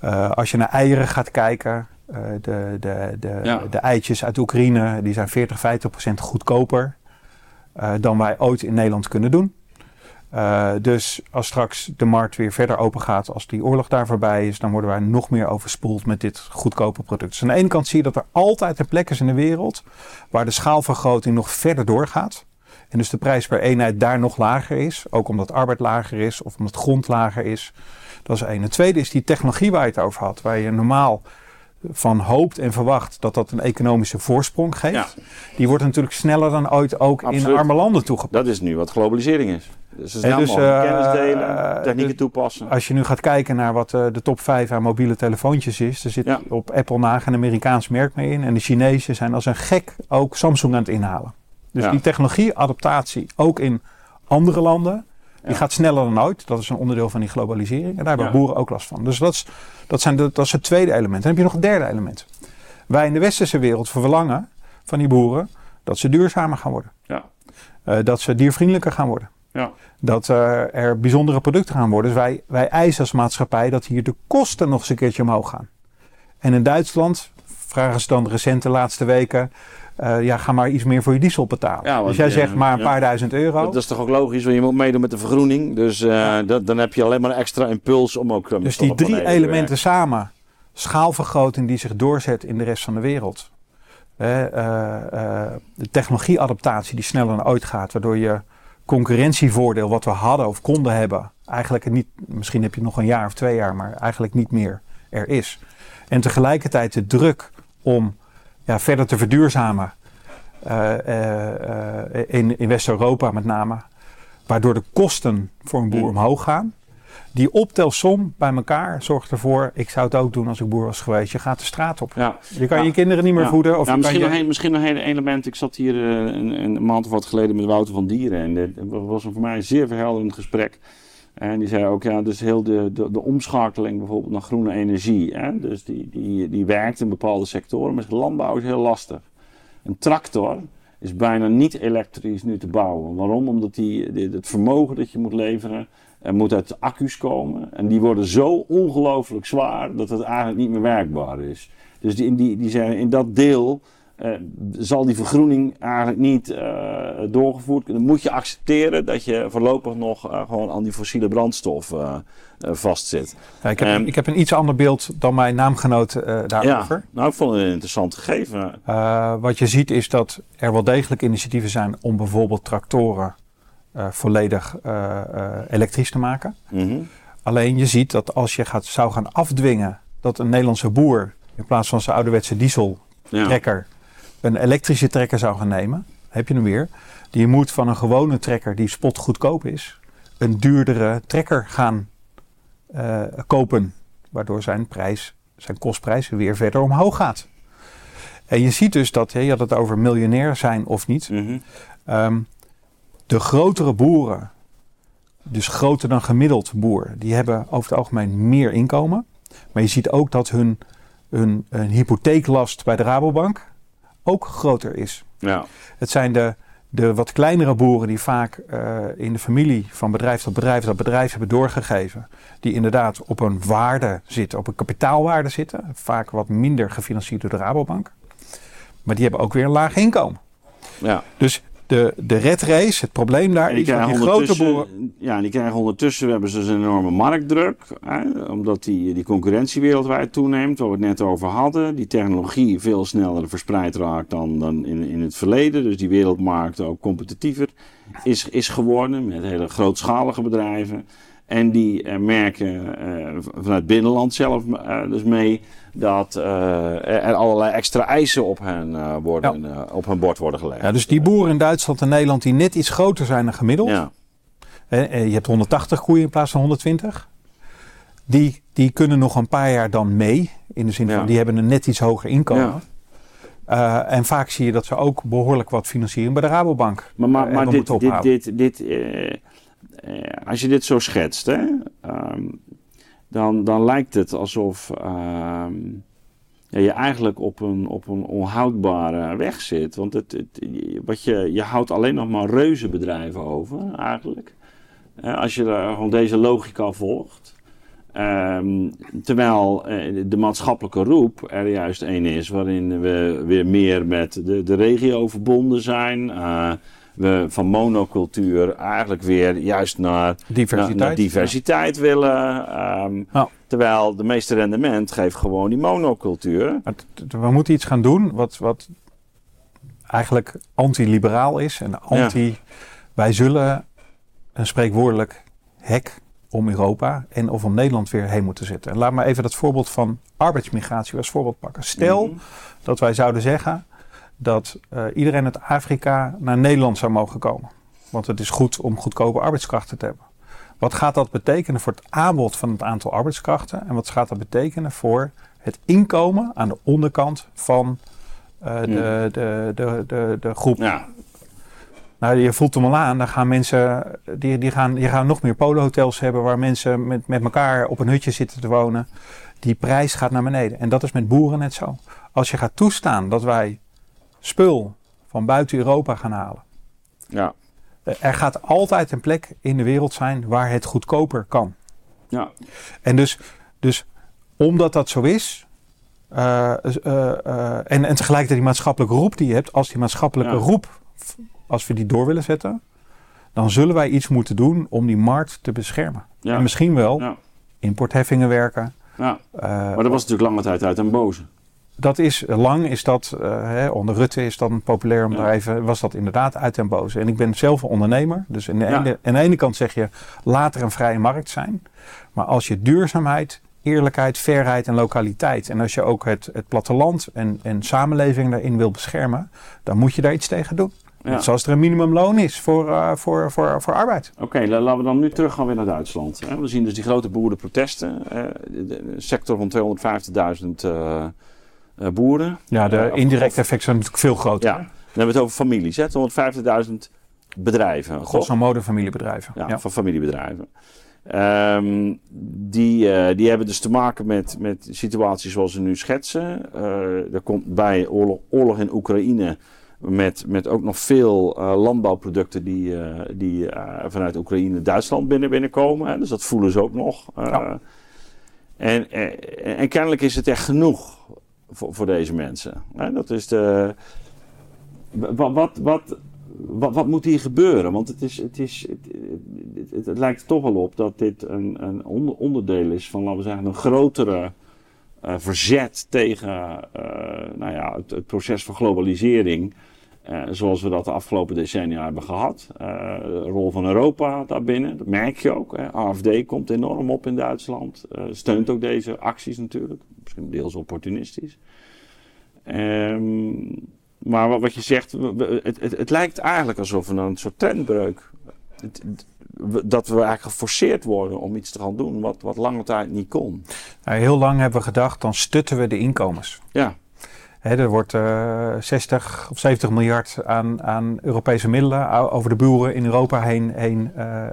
Eh, als je naar eieren gaat kijken, eh, de, de, de, de eitjes uit Oekraïne, die zijn 40, 50 procent goedkoper dan wij ooit in Nederland kunnen doen. Eh, dus als straks de markt weer verder open gaat, als die oorlog daar voorbij is, dan worden wij nog meer overspoeld met dit goedkope product. Dus aan de ene kant zie je dat er altijd een plek is in de wereld waar de schaalvergroting nog verder doorgaat. En dus de prijs per eenheid daar nog lager is. Ook omdat arbeid lager is of omdat grond lager is. Dat is één. Het tweede is die technologie waar je het over had. Waar je normaal van hoopt en verwacht dat dat een economische voorsprong geeft. Ja. Die wordt natuurlijk sneller dan ooit ook in arme landen toegepast. dat is nu wat globalisering is. Dus snel dus, eh, kennis delen, technieken dus- toepassen. Als je nu gaat kijken naar wat eh, de top 5 aan mobiele telefoontjes is, er zit Ja. op Apple na een Amerikaans merk mee in. En de Chinezen zijn als een gek ook Samsung aan het inhalen. Dus Ja. die technologieadaptatie, ook in andere landen, die gaat sneller dan ooit. Dat is een onderdeel van die globalisering. En daar hebben boeren ook last van. Dus dat is, dat, zijn de, dat is het tweede element. Dan heb je nog een derde element. Wij in de westerse wereld verlangen van die boeren dat ze duurzamer gaan worden. Ja. Eh, dat ze diervriendelijker gaan worden Ja. dat eh, er bijzondere producten gaan worden. Dus wij, wij eisen als maatschappij dat hier de kosten nog eens een keertje omhoog gaan. En in Duitsland vragen ze dan de laatste weken... eh, ja, ga maar iets meer voor je diesel betalen. Ja, want, dus jij eh, zegt maar een paar duizend euro. Dat is toch ook logisch, want je moet meedoen met de vergroening. Dus eh, dat, dan heb je alleen maar een extra impuls om ook. eh, dus die drie elementen samen, schaalvergroting die zich doorzet in de rest van de wereld. Eh, eh, eh, de technologieadaptatie die sneller dan ooit gaat, waardoor je concurrentievoordeel wat we hadden of konden hebben, eigenlijk niet, misschien heb je nog een jaar of twee jaar, maar eigenlijk niet meer er is. En tegelijkertijd de druk om ja, verder te verduurzamen eh, eh, eh, in, in West-Europa met name, waardoor de kosten voor een boer Mm. omhoog gaan. Die optelsom bij elkaar zorgt ervoor, ik zou het ook doen als ik boer was geweest, je gaat de straat op. Ja. Je kan Ja. je kinderen niet meer Ja. voeden. Of Nou, kan misschien, je- nog een, misschien nog een element. Ik zat hier een, een maand of wat geleden met Wouter van Dieren. En dit was een voor mij een zeer verhelderend gesprek. En die zei ook, ja, dus heel de, de, de omschakeling bijvoorbeeld naar groene energie. Hè? Dus die, die, die werkt in bepaalde sectoren, maar landbouw is heel lastig. Een tractor is bijna niet elektrisch nu te bouwen. Waarom? Omdat die, het vermogen dat je moet leveren, er moet uit accu's komen. En die worden zo ongelooflijk zwaar dat het eigenlijk niet meer werkbaar is. Dus die, die, die zijn, in dat deel eh, zal die vergroening eigenlijk niet eh, doorgevoerd kunnen. Dan moet je accepteren dat je voorlopig nog eh, gewoon aan die fossiele brandstof vastzit. Ja, ik, heb, Ehm, ik heb een iets ander beeld dan mijn naamgenoot daarover. Ja, nou, ik vond het een interessant gegeven. Wat je ziet is dat er wel degelijk initiatieven zijn om bijvoorbeeld tractoren volledig elektrisch te maken. Mhm. Alleen je ziet dat als je gaat, zou gaan afdwingen dat een Nederlandse boer in plaats van zijn ouderwetse diesel Ja. Een elektrische trekker zou gaan nemen, heb je hem weer. Die moet van een gewone trekker die spotgoedkoop is, een duurdere trekker gaan eh, kopen. Waardoor zijn prijs, zijn kostprijs weer verder omhoog gaat. En je ziet dus dat, je had het over miljonair zijn of niet. Mhm. Ehm, de grotere boeren, dus groter dan gemiddeld boer, die hebben over het algemeen meer inkomen. Maar je ziet ook dat hun, hun, hun hypotheeklast bij de Rabobank ook groter is. Ja. Het zijn de, de wat kleinere boeren die vaak eh, in de familie van bedrijf tot bedrijf dat bedrijf hebben doorgegeven. Die inderdaad op een waarde zitten, op een kapitaalwaarde zitten. Vaak wat minder gefinancierd door de Rabobank. Maar die hebben ook weer een laag inkomen. ja. Dus de, de red race, het probleem daar is dat krijgen, die grote boeren... ja, en die krijgen ondertussen hebben ze dus een enorme marktdruk. Hè, omdat die, die concurrentie wereldwijd toeneemt, waar we het net over hadden. Die technologie veel sneller verspreid raakt dan, dan in, in het verleden. Dus die wereldmarkt ook competitiever is, is geworden met hele grootschalige bedrijven. En die eh, merken eh, vanuit het binnenland zelf eh, dus mee dat eh, er allerlei extra eisen op hun, eh, worden, eh, op hun bord worden gelegd. Ja, dus die boeren in Duitsland en Nederland die net iets groter zijn dan gemiddeld. Ja, Je hebt 180 koeien in plaats van 120. Die, die kunnen nog een paar jaar dan mee. In de zin van die hebben een net iets hoger inkomen. Ja. Eh, en vaak zie je dat ze ook behoorlijk wat financieren bij de Rabobank. Maar, maar, dit, dit, dit, dit, als je dit zo schetst, hè, ehm, dan, dan lijkt het alsof ehm, je eigenlijk op een, op een onhoudbare weg zit. Want het, het, wat je, je houdt alleen nog maar reuzenbedrijven over, eigenlijk. Eh, als je gewoon deze logica volgt. Ehm, terwijl eh, de maatschappelijke roep er juist een is waarin we weer meer met de, de regio verbonden zijn. We van monocultuur eigenlijk weer juist naar, Diversiteit. naar diversiteit willen. Ehm. Terwijl de meeste rendement geeft gewoon die monocultuur. We moeten iets gaan doen wat, wat eigenlijk anti-liberaal is. En anti... Wij zullen een spreekwoordelijk hek om Europa en of om Nederland weer heen moeten zetten. En laat maar even dat voorbeeld van arbeidsmigratie als voorbeeld pakken. Stel Mhm. dat wij zouden zeggen dat eh, iedereen uit Afrika naar Nederland zou mogen komen. Want het is goed om goedkope arbeidskrachten te hebben. Wat gaat dat betekenen voor het aanbod van het aantal arbeidskrachten? En wat gaat dat betekenen voor het inkomen aan de onderkant van eh, de, de, de, de, de groep? Ja, Nou, je voelt hem al aan. Dan gaan mensen, die, die, gaan, die gaan nog meer polohotels hebben waar mensen met, met elkaar op een hutje zitten te wonen. Die prijs gaat naar beneden. En dat is met boeren net zo. Als je gaat toestaan dat wij spul van buiten Europa gaan halen. ja, eh, Er gaat altijd een plek in de wereld zijn waar het goedkoper kan. ja. En dus, dus omdat dat zo is. eh, eh, en, en tegelijkertijd die maatschappelijke roep die je hebt. Als die maatschappelijke Ja. roep, als we die door willen zetten. Dan zullen wij iets moeten doen om die markt te beschermen. ja. En misschien wel Ja. importheffingen werken. ja. Maar dat was natuurlijk lange tijd uit en boze. Dat is lang, is dat, eh, hè, onder Rutte is dat een populair om Ja. daar even, was dat inderdaad uit en boze. En ik ben zelf een ondernemer, dus aan de, Ja. ene, aan de ene kant zeg je later een vrije markt zijn. Maar als je duurzaamheid, eerlijkheid, fairheid en lokaliteit. En als je ook het, het platteland en, en samenleving daarin wil beschermen, dan moet je daar iets tegen doen. Ja. Zoals er een minimumloon is voor, eh, voor, voor, voor arbeid. Oké, la- laten we dan nu terug gaan weer naar Duitsland. We zien dus die grote boerenprotesten. de, de sector van 250.000 eh, eh, boeren. Ja, de Eh, indirecte effecten zijn natuurlijk veel groter. Ja, dan hebben we het over families. hè. 250.000 bedrijven. Grosso modo familiebedrijven. Ja, Ja. van familiebedrijven. Ehm, die, eh, die hebben dus te maken met, met situaties zoals ze nu schetsen. Eh, er komt bij oorlog, oorlog in Oekraïne met, met ook nog veel eh, landbouwproducten die, eh, die eh, vanuit Oekraïne Duitsland binnen, binnenkomen. Hè. Dus dat voelen ze ook nog. Eh, Ja. en, en, en kennelijk is het echt genoeg voor, voor deze mensen. Dat is de... Wat, wat, wat, wat, moet hier gebeuren? Want het, is, het, is, het, het, lijkt er toch wel op dat dit een, een onder- onderdeel is van, laten we zeggen, een grotere eh, verzet tegen eh, nou ja, het proces van globalisering. Eh, zoals we dat de afgelopen decennia hebben gehad. Eh, de rol van Europa daarbinnen, dat merk je ook. Hè. AFD komt enorm op in Duitsland. eh, steunt ook deze acties natuurlijk. Misschien deels opportunistisch. Ehm, maar wat, wat je zegt, het, het, het lijkt eigenlijk alsof we een soort trendbreuk. Het- dat we eigenlijk geforceerd worden om iets te gaan doen wat, wat lange tijd niet kon. Heel lang hebben we gedacht, dan stutten we de inkomens. Ja, Er wordt eh 60 of 70 miljard aan, aan Europese middelen over de boeren in Europa heen, heen eh, eh,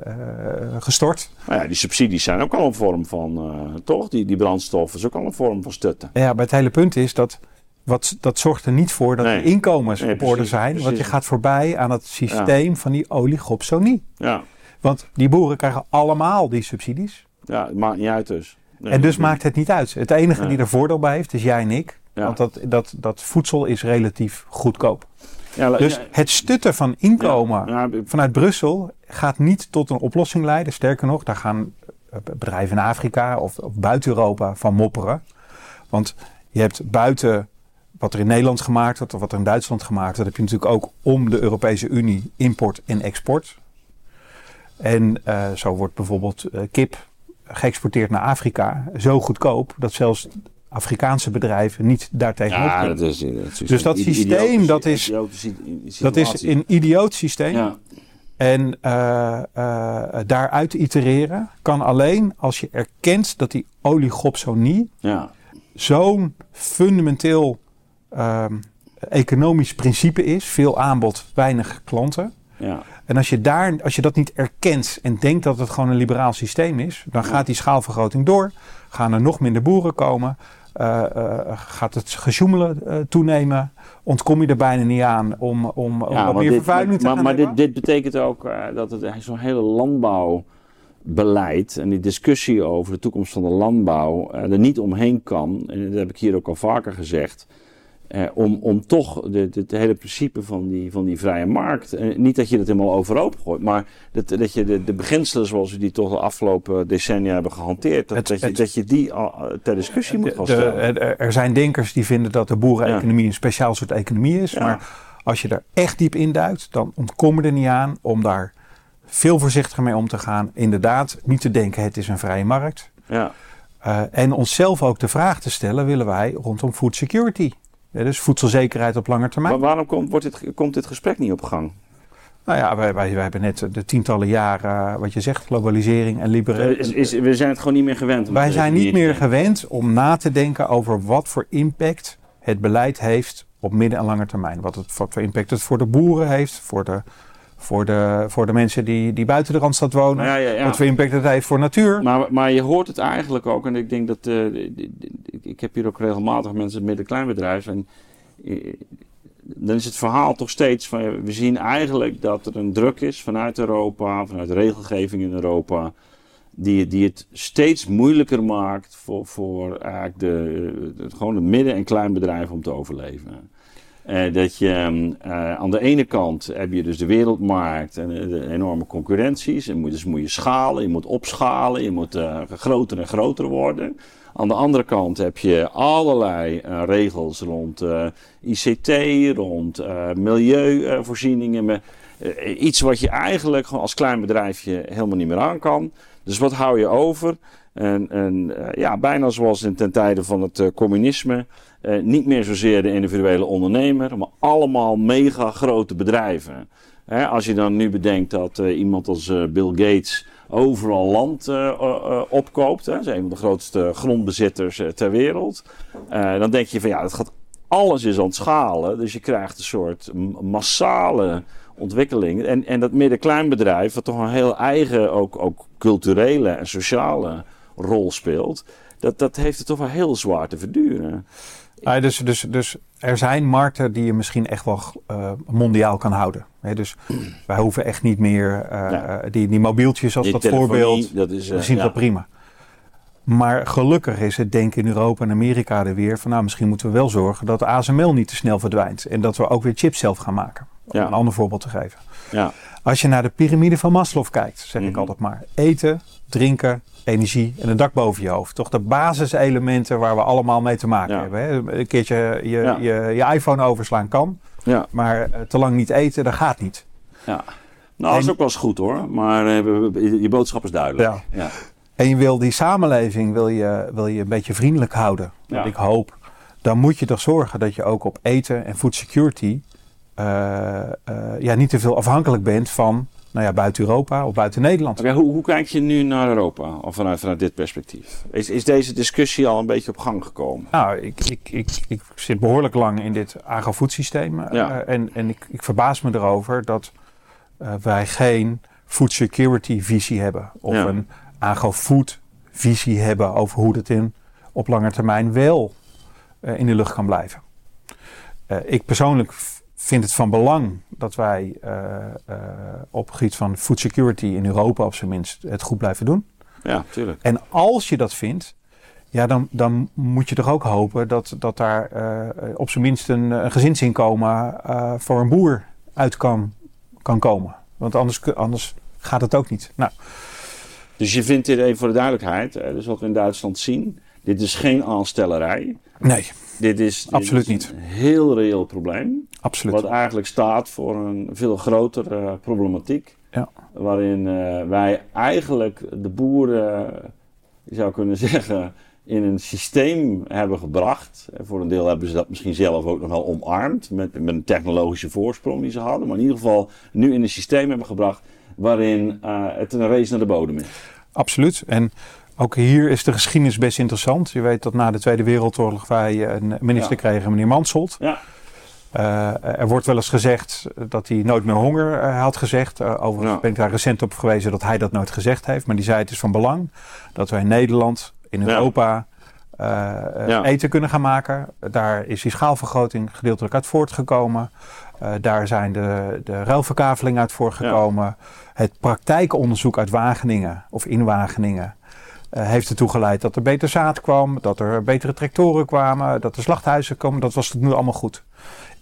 gestort. maar ja, die subsidies zijn ook al een vorm van, eh, toch? Die, die brandstoffen is ook al een vorm van stutten. Ja, maar het hele punt is dat wat, dat zorgt er niet voor dat Nee. de inkomens Nee, op orde precies, zijn. Want je gaat voorbij aan het systeem van die oligopsonie. Ja, Want die boeren krijgen allemaal die subsidies. ja het maakt niet uit dus. Nee, en dus maakt het niet uit. Het enige die er voordeel bij heeft, is jij en ik. Ja. Want dat, dat, dat voedsel is relatief goedkoop. Ja, Dus het stutten van inkomen ja, vanuit Brussel gaat niet tot een oplossing leiden. Sterker nog, daar gaan eh, bedrijven in Afrika of, of buiten Europa van mopperen. Want je hebt buiten wat er in Nederland gemaakt wordt of wat er in Duitsland gemaakt wordt, heb je natuurlijk ook om de Europese Unie import en export. En uh, zo wordt bijvoorbeeld uh, kip geëxporteerd naar Afrika zo goedkoop dat zelfs Afrikaanse bedrijven niet daartegenop ja, dat is, dat is Dus dat systeem, dat is, dat is een idioot systeem. Ja. En uh, uh, daaruit itereren kan alleen als je erkent dat die oligopsonie Ja. zo'n fundamenteel ehm, economisch principe is. Veel aanbod, weinig klanten. Ja. En als je, daar, als je dat niet erkent en denkt dat het gewoon een liberaal systeem is, dan gaat die schaalvergroting door. Gaan er nog minder boeren komen. Uh, uh, gaat het gesjoemelen uh, toenemen? Ontkom je er bijna niet aan om, om, om Ja, wat maar meer dit, vervuiling maar, te gaan maar dit, hebben? dit betekent ook eh, dat het zo'n hele landbouwbeleid en die discussie over de toekomst van de landbouw eh, er niet omheen kan. En dat heb ik hier ook al vaker gezegd. Eh, om, om toch het hele principe van die, van die vrije markt. eh, niet dat je het helemaal overhoop gooit, maar dat, dat je de, de beginselen zoals we die toch de afgelopen decennia hebben gehanteerd. Dat, Het- dat, je, het- dat je die al, eh, ter discussie moet gaan stellen. er- er zijn denkers die vinden dat de boereneconomie een speciaal soort economie is. Ja. Maar als je er echt diep in duikt, dan ontkom je er niet aan om daar veel voorzichtiger mee om te gaan. Inderdaad, niet te denken het is een vrije markt. ja. Uh, en onszelf ook de vraag te stellen, willen wij rondom food security. Dus voedselzekerheid op lange termijn. Maar waarom komt, wordt dit, komt dit gesprek niet op gang? Nou ja, wij, wij, wij hebben net de tientallen jaren, uh, wat je zegt, globalisering en liberalisering. Eh, we zijn het gewoon niet meer gewend. Wij zijn niet meer gewend om na te denken over wat voor impact het beleid heeft op midden- en lange termijn. Wat, het, wat voor impact het voor de boeren heeft, voor de, voor de, voor de mensen die, die buiten de Randstad wonen. Ja, ja, ja. Wat voor impact het heeft voor natuur. Maar, maar je hoort het eigenlijk ook, en ik denk dat. eh, ik- heb hier ook regelmatig mensen met een kleinbedrijf. En eh, dan is het verhaal toch steeds van. We zien eigenlijk dat er een druk is vanuit Europa, vanuit regelgeving in Europa. Die, die het steeds moeilijker maakt voor, voor eigenlijk de, de, gewoon de midden- en kleinbedrijven om te overleven. Eh, dat je eh, aan de ene kant heb je dus de wereldmarkt en de enorme concurrenties. En moet, dus moet je schalen, je moet opschalen, je moet eh, groter en groter worden. Aan de andere kant heb je allerlei regels rond ICT, rond milieuvoorzieningen. iets wat je eigenlijk gewoon als klein bedrijfje helemaal niet meer aan kan. Dus wat hou je over? En, eh, ja, bijna zoals in ten tijde van het eh, communisme. Eh, niet meer zozeer de individuele ondernemer, maar allemaal mega grote bedrijven. Als je dan nu bedenkt dat iemand als Bill Gates overal land opkoopt. Hè, is een van de grootste grondbezitters ter wereld. Dan denk je van ja, dat gaat alles is aan het schalen. Dus je krijgt een soort massale ontwikkeling. En, en dat midden-kleinbedrijf, wat toch een heel eigen, ook, ook culturele en sociale rol speelt. Dat, dat heeft het toch wel heel zwaar te verduren. Ja, dus, dus, dus er zijn markten die je misschien echt wel uh, mondiaal kan houden. He, dus wij hoeven echt niet meer uh, Ja. die, die mobieltjes als Die dat voorbeeld. Dat is, We eh, zien ja. dat prima. Maar gelukkig is het denken in Europa en Amerika er weer van nou misschien moeten we wel zorgen dat ASML niet te snel verdwijnt. En dat we ook weer chips zelf gaan maken. Om een ander voorbeeld te geven. Ja. Als je naar de piramide van Maslow kijkt, zeg ik Mhm. altijd maar. Eten, drinken, energie en een dak boven je hoofd. Toch de basiselementen waar we allemaal mee te maken Ja. hebben. Hè? Een keertje je, Ja. je, je iPhone overslaan kan. Ja. Maar eh, te lang niet eten, dat gaat niet. ja. Nou, dat is ook wel eens goed hoor. Maar eh, je boodschap is duidelijk. Ja. En je wil die samenleving wil je, wil je een beetje vriendelijk houden. Ik hoop. Dan moet je toch zorgen dat je ook op eten en food security... eh, ja, niet te veel afhankelijk bent van nou ja, buiten Europa of buiten Nederland. Hoe, hoe kijk je nu naar Europa of vanuit, vanuit dit perspectief? Is, is deze discussie al een beetje op gang gekomen? Nou, ik, ik, ik, ik zit behoorlijk lang in dit agrofood systeem. eh, Ja. en en ik, ik verbaas me erover dat eh, wij geen food security visie hebben. Of Ja. een agrofood visie hebben over hoe dat in, op lange termijn wel eh, in de lucht kan blijven. Eh, ik persoonlijk vind het van belang dat wij eh, eh, op het gebied van food security in Europa op zijn minst het goed blijven doen. Ja, tuurlijk. En als je dat vindt, ja, dan, dan moet je toch ook hopen dat, dat daar eh, op zijn minst een, een gezinsinkomen voor een boer uit kan, kan komen. Want anders, anders gaat het ook niet. Nou, Dus je vindt dit even voor de duidelijkheid, dus wat we in Duitsland zien. Dit is geen aanstellerij. nee, Dit is, dit Absoluut is niet. een heel reëel probleem. Absoluut. Wat eigenlijk staat voor een veel grotere problematiek. Ja. Waarin eh, wij eigenlijk de boeren, je zou kunnen zeggen, in een systeem hebben gebracht. En voor een deel hebben ze dat misschien zelf ook nog wel omarmd. Met, met een technologische voorsprong die ze hadden. Maar in ieder geval nu in een systeem hebben gebracht waarin uh, het een race naar de bodem is. Absoluut. En ook hier is de geschiedenis best interessant. Je weet dat na de Tweede Wereldoorlog wij een minister ja. kregen, meneer Mansholt. Ja. Uh, er wordt wel eens gezegd dat hij nooit meer honger uh, had gezegd. Uh, overigens ja. ben ik daar recent op gewezen dat hij dat nooit gezegd heeft. Maar die zei het is van belang dat wij in Nederland, in Europa, ja. Ja. eten kunnen gaan maken. Daar is die schaalvergroting gedeeltelijk uit voortgekomen. daar zijn de, de ruilverkaveling uit voortgekomen. Het praktijkonderzoek uit Wageningen of in Wageningen uh, heeft ertoe geleid dat er beter zaad kwam, dat er betere tractoren kwamen, dat er slachthuizen komen. Dat was nu allemaal goed.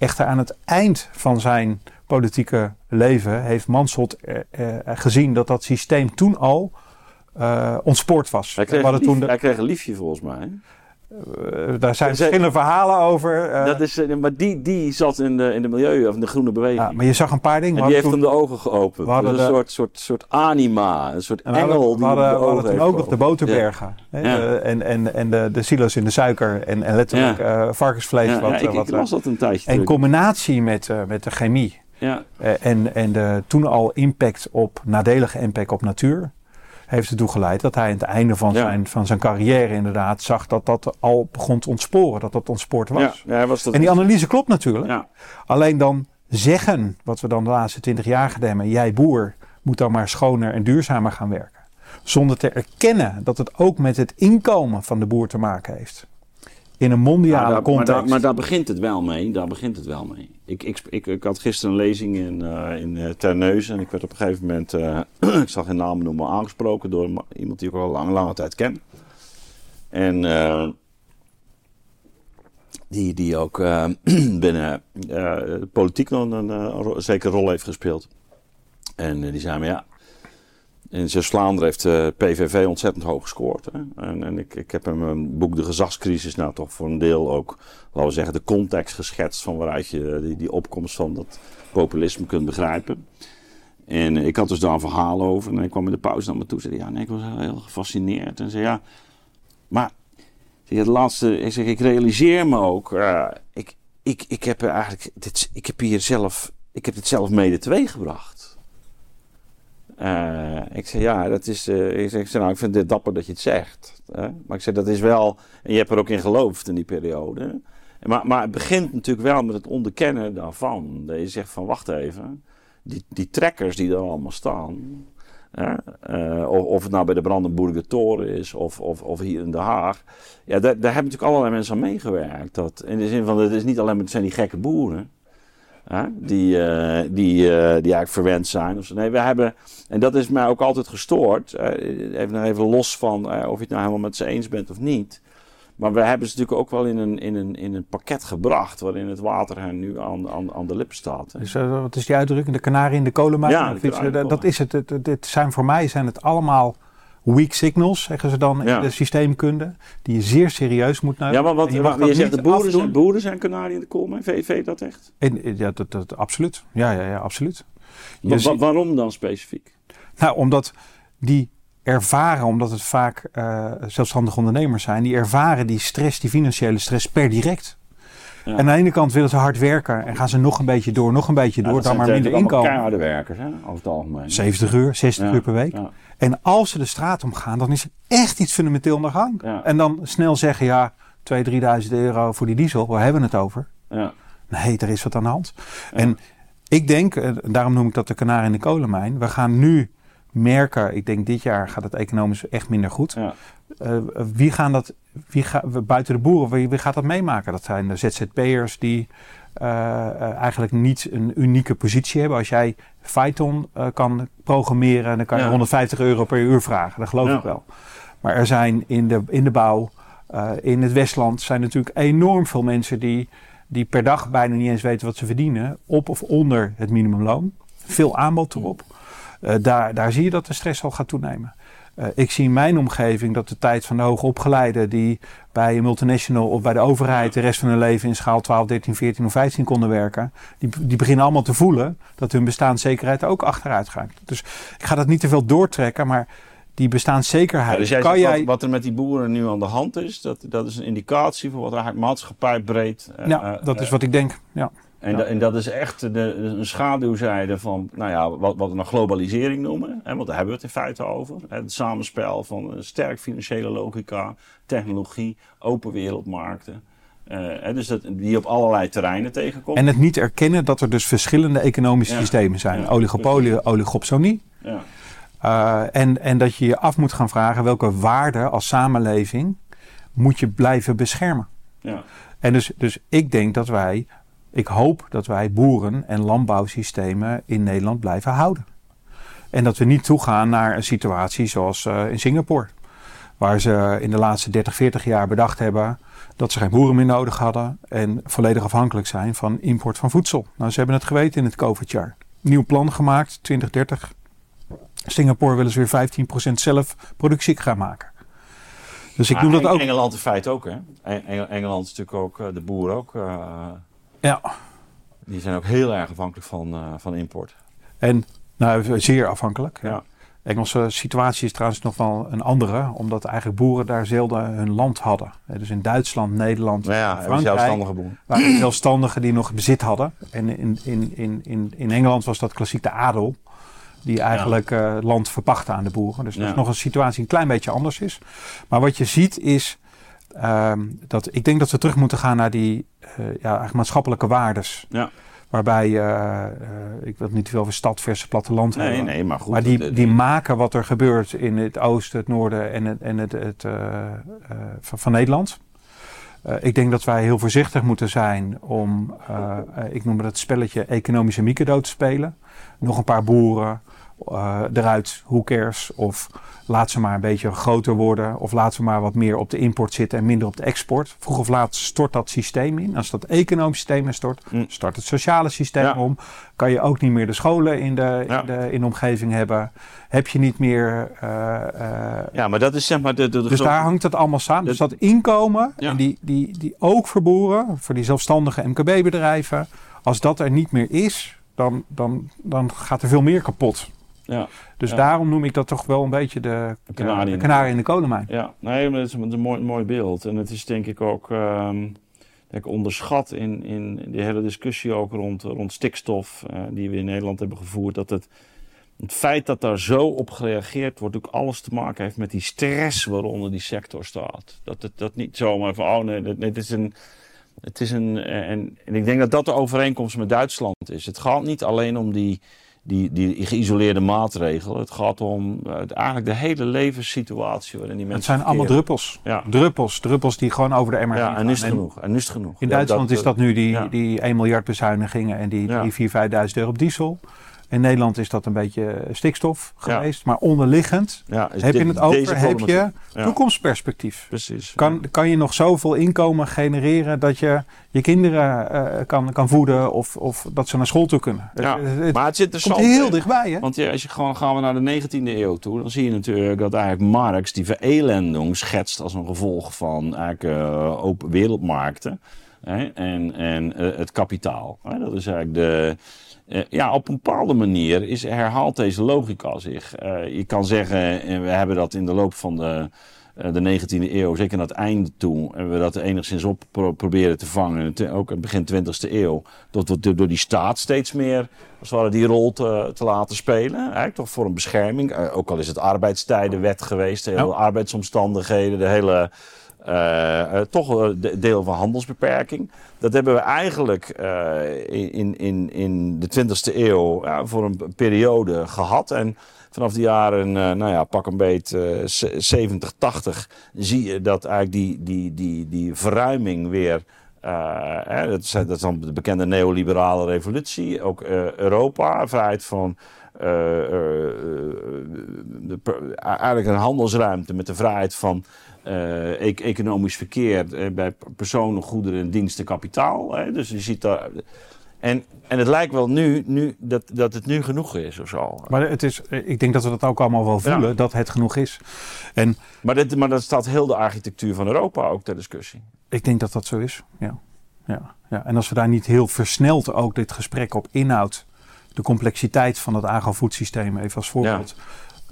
Echter aan het eind van zijn politieke leven heeft Mansholt uh, uh, gezien dat dat systeem toen al ontspoord was. Hij kreeg, lief, toen de... hij kreeg een liefje volgens mij. Uh, daar zijn verschillende verhalen over. Uh, dat is, maar die, die zat in de, in de milieu of in de groene beweging. Ja, maar je zag een paar dingen. En die heeft toen, hem de ogen geopend. Dus een de, soort, soort, soort anima, een soort engel. We hadden, we hadden toen ook nog de boterbergen. Ja. Hè, ja. en en, en de, de silo's in de suiker. En, en letterlijk varkensvlees. Ja, wat, ja, ik, wat, ik las dat een tijdje In combinatie met, met de chemie. Ja. en, en de toen al impact op, nadelige impact op natuur heeft ertoe geleid dat hij aan het einde van, ja. zijn, van zijn carrière inderdaad zag dat dat al begon te ontsporen, dat dat ontspoord was. Ja, was dat en die analyse klopt natuurlijk. Alleen dan zeggen, wat we dan de laatste twintig jaar gedaan hebben, jij boer moet dan maar schoner en duurzamer gaan werken. Zonder te erkennen dat het ook met het inkomen van de boer te maken heeft. In een mondiale daar, context. Maar daar, maar daar, begint het wel mee. Daar begint het wel mee. Ik, ik, ik, ik had gisteren een lezing in, uh, in uh, Terneuzen. En ik werd op een gegeven moment, uh, ik zal geen namen noemen, aangesproken door iemand die ik al lang, lange tijd ken. En die, die ook binnen politiek nog een, een zekere rol heeft gespeeld. En die zei me, ja, in Zeeuws-Vlaanderen heeft de PVV ontzettend hoog gescoord. Hè? En, en ik, ik, heb in mijn boek De Gezagscrisis nou toch voor een deel ook, laten we zeggen, de context geschetst van waaruit je die, die opkomst van dat populisme kunt begrijpen. En ik had dus daar een verhaal over en hij kwam in de pauze naar me toe en zei, ja, nee, ik was heel gefascineerd. En zei, ja, maar, het laatste, ik ik realiseer me ook, ik, ik, ik heb eigenlijk, dit, ik heb hier zelf, ik heb dit zelf mede teweeggebracht. Uh, ik zei, ja, dat is. Uh, ik, nou, ik vind het dapper dat je het zegt. Hè? Maar ik zei, dat is wel. En je hebt er ook in geloofd in die periode. Maar, maar het begint natuurlijk wel met het onderkennen daarvan. Dat je zegt van, wacht even. Die, die trekkers die er allemaal staan. Hè? Uh, of, of het nou bij de Brandenburger Toren is. Of, of, of hier in Den Haag. Ja, daar, daar hebben natuurlijk allerlei mensen aan meegewerkt. Dat, in de zin van, het is niet alleen maar, zijn die gekke boeren. Hè, die, uh, die, uh, die eigenlijk verwend zijn. Of zo. Nee, we hebben, en dat is mij ook altijd gestoord. Uh, even, even los van of je het nou helemaal met ze eens bent of niet. Maar we hebben ze natuurlijk ook wel in een, in een, in een pakket gebracht. waarin het water hen nu aan, aan, aan de lippen staat. Dus wat is die uitdrukking? De kanarie in de kolenmijn? Ja, dat, dat is het. het. Dit zijn voor mij zijn het allemaal weak signals, zeggen ze dan Ja. in de systeemkunde, die je zeer serieus moet nemen. Ja, maar wat, je zegt de boeren zijn, boeren zijn kanarie in de. Vind je dat echt? En, ja, dat, dat, absoluut. Ja, ja, ja, absoluut. Ziet- waarom dan specifiek? Nou, omdat die ervaren, omdat het vaak eh, zelfstandige ondernemers zijn, die ervaren die stress, die financiële stress per direct. Ja. En aan de ene kant willen ze hard werken en gaan ze nog een beetje door, nog een beetje door, Ja, dan maar minder inkomen. keiharde werkers, hè, over het algemeen. 70 uur, 60 Ja, uur per week. En als ze de straat omgaan, dan is er echt iets fundamenteel aan de gang. Ja. En dan snel zeggen, ja, 2.000, 3.000 euro voor die diesel, waar hebben we het over? ja. Nee, er is wat aan de hand. En ik denk, eh, daarom noem ik dat de kanarie in de kolenmijn. We gaan nu merken, ik denk dit jaar gaat het economisch echt minder goed. ja. Eh, wie gaan dat, wie buiten de boeren, wie, wie gaat dat meemaken? Dat zijn de ZZP'ers die eh, eh, eigenlijk niet een unieke positie hebben. Als jij Python eh, kan programmeren, dan kan je Ja. 150 euro per uur vragen. Dat geloof Ja. ik wel. Maar er zijn in de, in de bouw, eh, in het Westland, zijn natuurlijk enorm veel mensen die, die per dag bijna niet eens weten wat ze verdienen. Op of onder het minimumloon. Veel aanbod erop. Eh, daar, daar zie je dat de stress al gaat toenemen. Uh, ik zie in mijn omgeving dat de tijd van de hoogopgeleiden die bij een multinational of bij de overheid de rest van hun leven in schaal 12, 13, 14 of 15 konden werken, die, die beginnen allemaal te voelen dat hun bestaanszekerheid ook achteruit gaat. Dus ik ga dat niet te veel doortrekken, maar die bestaanszekerheid. dus jij kan jij... Wat, wat, er met die boeren nu aan de hand is, dat, dat is een indicatie voor wat er eigenlijk maatschappij breed. Uh, ja, dat is wat ik denk. Ja. En, en dat is echt de, een schaduwzijde van, nou ja, wat, wat we nou globalisering noemen. Hè, want daar hebben we het in feite over. Het samenspel van een sterk financiële logica, technologie, open wereldmarkten. Uh, dus dat, die op allerlei terreinen tegenkomt. En het niet erkennen dat er dus verschillende economische systemen zijn. Ja, Oligopolie, oligopsonie. Ja. Uh, en, en dat je je af moet gaan vragen welke waarden als samenleving moet je blijven beschermen. Ja. En dus, dus ik denk dat wij ik hoop dat wij boeren- en landbouwsystemen in Nederland blijven houden. En dat we niet toegaan naar een situatie zoals uh, in Singapore. Waar ze in de laatste 30, 40 jaar bedacht hebben dat ze geen boeren meer nodig hadden. En volledig afhankelijk zijn van import van voedsel. Nou, ze hebben het geweten in het COVID-jaar. Nieuw plan gemaakt, 2030. Singapore willen ze weer 15% zelf productie gaan maken. Dus ik doe dat ook. Engeland in feite ook, hè? Engeland is natuurlijk ook, eh, de boer ook. Uh, ja. Die zijn ook heel erg afhankelijk van, uh, van import. En nou, zeer afhankelijk. Ja. De Engelse situatie is trouwens nog wel een andere, omdat eigenlijk boeren daar zelden hun land hadden. Dus in Duitsland, Nederland, nou ja, Frankrijk zelfstandige boeren. waren zelfstandigen die nog bezit hadden. En in, in, in, in, in Engeland was dat klassiek de adel, die eigenlijk ja. uh, land verpachtte aan de boeren. Dus dat is nog een situatie een klein beetje anders is. Maar wat je ziet is Um, dat, ik denk dat we terug moeten gaan naar die uh, ja, eigenlijk maatschappelijke waardes. Ja. Waarbij, uh, uh, ik wil niet veel over stad versus platteland nee, hebben. Nee, maar goed. Maar die, die maken wat er gebeurt in het oosten, het noorden en het, en het, het van, van, Nederland. ik denk dat wij heel voorzichtig moeten zijn om, ik noem het spelletje economische micro te spelen. Nog een paar boeren eruit, who cares? Of laat ze maar een beetje groter worden. Of laat ze maar wat meer op de import zitten en minder op de export. Vroeg of laat stort dat systeem in. Als dat economische systeem stort, mm. start het sociale systeem om. Kan je ook niet meer de scholen in de, in de, in de omgeving hebben. Heb je niet meer... Uh, ja, maar dat is zeg maar... De, de, dus daar hangt het allemaal samen. dus dat inkomen, en die, die, die ook verboeren voor die zelfstandige MKB-bedrijven. Als dat er niet meer is, dan, dan, dan gaat er veel meer kapot. Ja, dus daarom noem ik dat toch wel een beetje de, kanarie, de in de kolenmijn. Ja, nee, maar dat is een mooi, mooi beeld. En het is denk ik ook um, denk onderschat in, in die hele discussie ook rond, rond stikstof uh, die we in Nederland hebben gevoerd. Dat het, het feit dat daar zo op gereageerd wordt, ook alles te maken heeft met die stress waaronder die sector staat. Dat het dat niet zomaar van, oh nee, is een... Het is een en, en ik denk dat dat de overeenkomst met Duitsland is. Het gaat niet alleen om die, die, die geïsoleerde maatregelen. Het gaat om uh, eigenlijk de hele levenssituatie waarin die mensen. Het zijn allemaal druppels. Ja. Druppels, druppels die gewoon over de emmer Ja, en is het genoeg. En is het genoeg. In Duitsland is dat nu die, die 1 miljard bezuinigingen en die, die 4.000, 5.000 euro op diesel. In Nederland is dat een beetje stikstof geweest. Maar onderliggend heb je het over, heb je toekomstperspectief. Precies. Kan, kan je nog zoveel inkomen genereren dat je je kinderen uh, kan, kan voeden of, of dat ze naar school toe kunnen. Ja, maar het zit er komt heel dichtbij. Hè? Want ja, als je gewoon gaan we naar de 19e eeuw toe, dan zie je natuurlijk dat eigenlijk Marx die verelending schetst als een gevolg van eigenlijk uh, open wereldmarkten hè, en, en uh, het kapitaal. Hè? Dat is eigenlijk de ja, op een bepaalde manier is, herhaalt deze logica zich. Uh, je kan zeggen, en we hebben dat in de loop van de, uh, de 19e eeuw, zeker naar het einde toe, hebben we dat enigszins op pro proberen te vangen. Ook in het begin 20e eeuw. Door, door, door die staat steeds meer, als het ware, die rol te, te laten spelen. Eigenlijk toch voor een bescherming. ook al is het arbeidstijdenwet geweest, de hele ja. arbeidsomstandigheden, de hele uh, toch een deel van handelsbeperking. Dat hebben we eigenlijk in, in, in de 20e eeuw voor een periode gehad. En vanaf de jaren, nou ja, pak een beet 70, 80, zie je dat eigenlijk die, die, die, die verruiming weer. Hè, dat, is, dat dan de bekende neoliberale revolutie. Ook Europa, vrijheid van de, eigenlijk een handelsruimte met de vrijheid van uh, economisch verkeer uh, bij personen, goederen, diensten, kapitaal. Hè? Dus je ziet daar. En, en het lijkt wel nu, nu dat, dat het nu genoeg is of zo. Maar het is, ik denk dat we dat ook allemaal wel voelen, Ja. dat het genoeg is. En Maar, dit, maar dat staat heel de architectuur van Europa ook ter discussie. ik denk dat dat zo is. Ja. Ja. Ja. En als we daar niet heel versneld ook dit gesprek op inhoud, de complexiteit van het agrofoodsysteem, even als voorbeeld,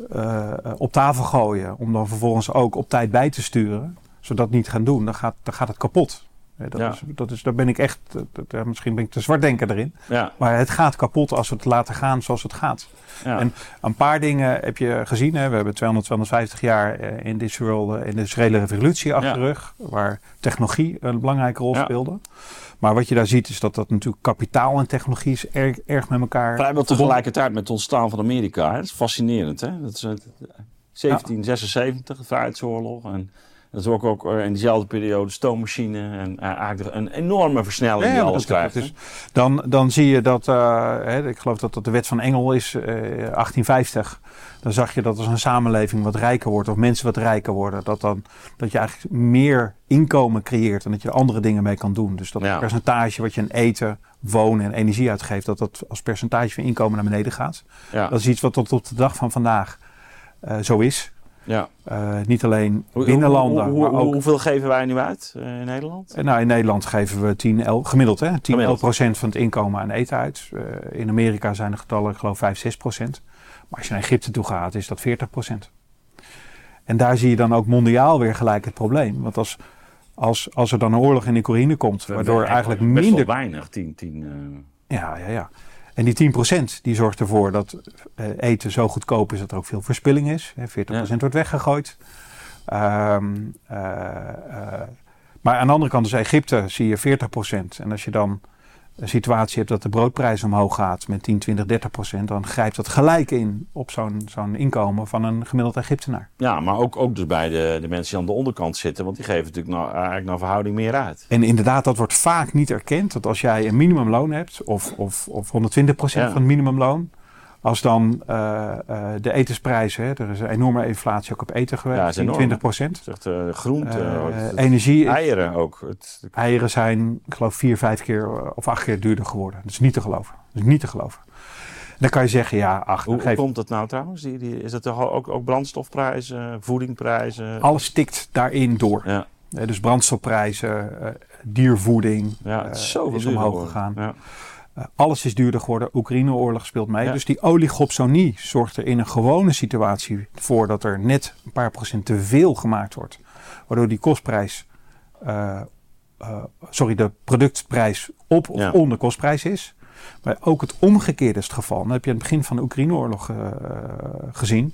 eh, op tafel gooien. Om dan vervolgens ook op tijd bij te sturen. Zodat niet gaan doen, dan gaat, dan gaat het kapot. Eh, Dat Ja. is, dat is, daar ben ik echt, dat- misschien ben ik te zwartdenker erin. Ja, Maar het gaat kapot als we het laten gaan zoals het gaat. ja. En een paar dingen heb je gezien. Hè? We hebben 200, 250 jaar eh, in eh, de industriële revolutie achter de rug. Waar technologie een belangrijke rol Ja. speelde. Maar wat je daar ziet is dat dat natuurlijk kapitaal en technologie is erg, erg met elkaar Vrijwel tegelijkertijd met het ontstaan van Amerika. Hè? Dat is fascinerend. Hè? Dat is het, 1776, de Vrijheidsoorlog. En dat is ook, ook eh, in diezelfde periode de stoommachine. En eh, eigenlijk een enorme versnelling Ja, die alles krijgt. is- dan, dan zie je dat, eh, hè, ik geloof dat dat de wet van Engel is, eh 1850. Dan zag je dat als een samenleving wat rijker wordt, of mensen wat rijker worden, dat, dan, dat je eigenlijk meer inkomen creëert en dat je andere dingen mee kan doen. Dus dat Ja. het percentage wat je aan eten, wonen en energie uitgeeft, dat dat als percentage van inkomen naar beneden gaat. ja, Dat is iets wat tot op de dag van vandaag zo is. Ja. Eh, niet alleen Hoe- binnen hoe- maar ook Hoeveel geven wij nu uit eh, in Nederland? en nou, in Nederland geven we 10, 11, gemiddeld, hè, 10, Gemiddeld. 11 procent van het inkomen aan eten uit. Eh, in Amerika zijn de getallen, ik geloof, 5, 6 procent. Maar als je naar Egypte toe gaat, is dat 40 procent. En daar zie je dan ook mondiaal weer gelijk het probleem. Want als, als, als er dan een oorlog in Oekraïne komt, waardoor eigenlijk Best minder... wel weinig, 10, 10. eh, Ja, ja, ja. En die 10 procent, die zorgt ervoor dat eh, eten zo goedkoop is dat er ook veel verspilling is. Hè, 40 procent wordt weggegooid. Ehm, eh, eh, maar aan de andere kant, dus Egypte, zie je 40 procent. En als je dan een situatie hebt dat de broodprijs omhoog gaat met 10, 20, 30 procent, dan grijpt dat gelijk in op zo'n zo'n inkomen van een gemiddeld Egyptenaar. Ja, maar ook, ook dus bij de, de mensen die aan de onderkant zitten. Want die geven natuurlijk nou, eigenlijk naar verhouding meer uit. En inderdaad, dat wordt vaak niet erkend. Dat als jij een minimumloon hebt, of, of, of 120% Ja. van het minimumloon, als dan eh, eh, de etensprijzen, hè, er is een enorme inflatie ook op eten Ja, geweest, 10, 20%. Zegt uh, groente, Eh, het- energie, eieren ook. Het, eieren zijn, ik geloof, vier, vijf keer of acht keer duurder geworden. Dat is niet te geloven. Dat is niet te geloven. Dan kan je zeggen, ja, ach, hoe, geef, komt dat nou trouwens? Die, die, is dat toch ook, ook brandstofprijzen, voedingprijzen? alles tikt daarin door. Ja, dus brandstofprijzen, diervoeding ja, het is zoveel is omhoog gegaan. Ja. Uh, alles is duurder geworden. Oekraïne-oorlog speelt mee. Ja. Dus die oligopsonie zorgt er in een gewone situatie voor dat er net een paar procent te veel gemaakt wordt. Waardoor die kostprijs, uh, uh, sorry, de productprijs op of Ja. onder kostprijs is. Maar ook het omgekeerde is het geval. Dat heb je aan het begin van de Oekraïne-oorlog uh, gezien.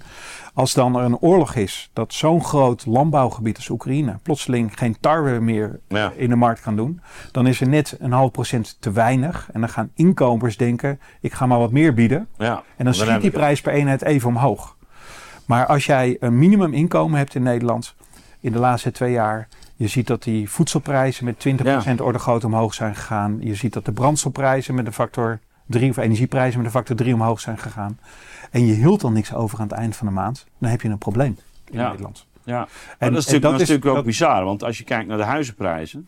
Als dan er een oorlog is dat zo'n groot landbouwgebied als Oekraïne plotseling geen tarwe meer Ja. in de markt kan doen, dan is er net een half procent te weinig. En dan gaan inkopers denken, ik ga maar wat meer bieden. Ja. En dan schiet die prijs per eenheid even omhoog. Maar als jij een minimuminkomen hebt in Nederland in de laatste twee jaar, je ziet dat die voedselprijzen met 20% orde groot omhoog zijn gegaan. Je ziet dat de brandstofprijzen met een factor 3 of energieprijzen met een factor 3 omhoog zijn gegaan. En je hield dan niks over aan het eind van de maand, dan heb je een probleem in Ja. Nederland. Ja, En- en, dat is en natuurlijk, dat dat is is- natuurlijk ook dat- bizar. Want als je kijkt naar de huizenprijzen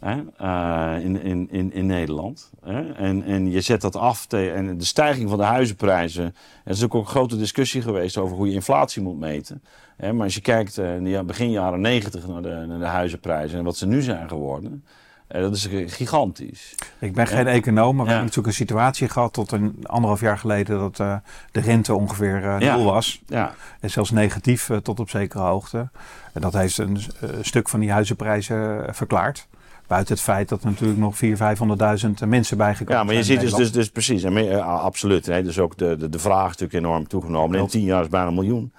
hè, eh, in, in, in, in Nederland. Hè, en, en je zet dat af tegen en de stijging van de huizenprijzen. Er is natuurlijk ook een grote discussie geweest over hoe je inflatie moet meten. Hè, maar als je kijkt eh, in de begin jaren negentig naar de, naar de huizenprijzen en wat ze nu zijn geworden. eh, dat is gigantisch. Ik ben geen econoom, maar we Ja. hebben natuurlijk een situatie gehad tot een anderhalf jaar geleden dat de rente ongeveer Ja. nul was. Ja, En zelfs negatief tot op zekere hoogte. En dat heeft een stuk van die huizenprijzen verklaard. Buiten het feit dat er natuurlijk nog 400.000, 500.000 mensen bijgekomen ja maar je zijn ziet dus, dus, dus precies, en eh, absoluut. Hè, dus ook de, de, de vraag is natuurlijk enorm toegenomen. In tien jaar is bijna een miljoen.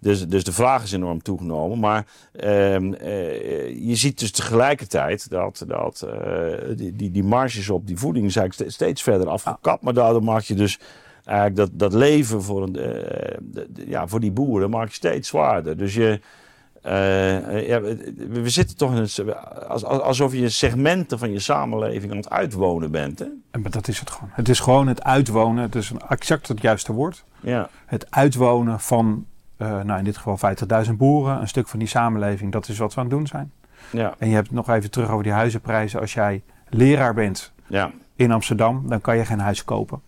Dus, dus de vraag is enorm toegenomen. Maar ehm, eh, je ziet dus tegelijkertijd dat, dat eh, die, die, die marges op die voeding ste- steeds verder afgekapt. Maar daardoor maak je dus eigenlijk dat, dat leven voor, een, eh, de- de- ja, voor die boeren maak je steeds zwaarder. Dus je... eh, ja, we, we zitten toch in een, als, als- alsof je segmenten van je samenleving aan het uitwonen bent. Hè? En maar dat is het gewoon. Het is gewoon het uitwonen. Het is een exact het juiste woord. Ja. Het uitwonen van, eh, nou in dit geval 50.000 boeren. Een stuk van die samenleving. Dat is wat we aan het doen zijn. Ja, En je hebt nog even terug over die huizenprijzen. Als jij leraar bent ja, in Amsterdam, dan kan je geen huis kopen.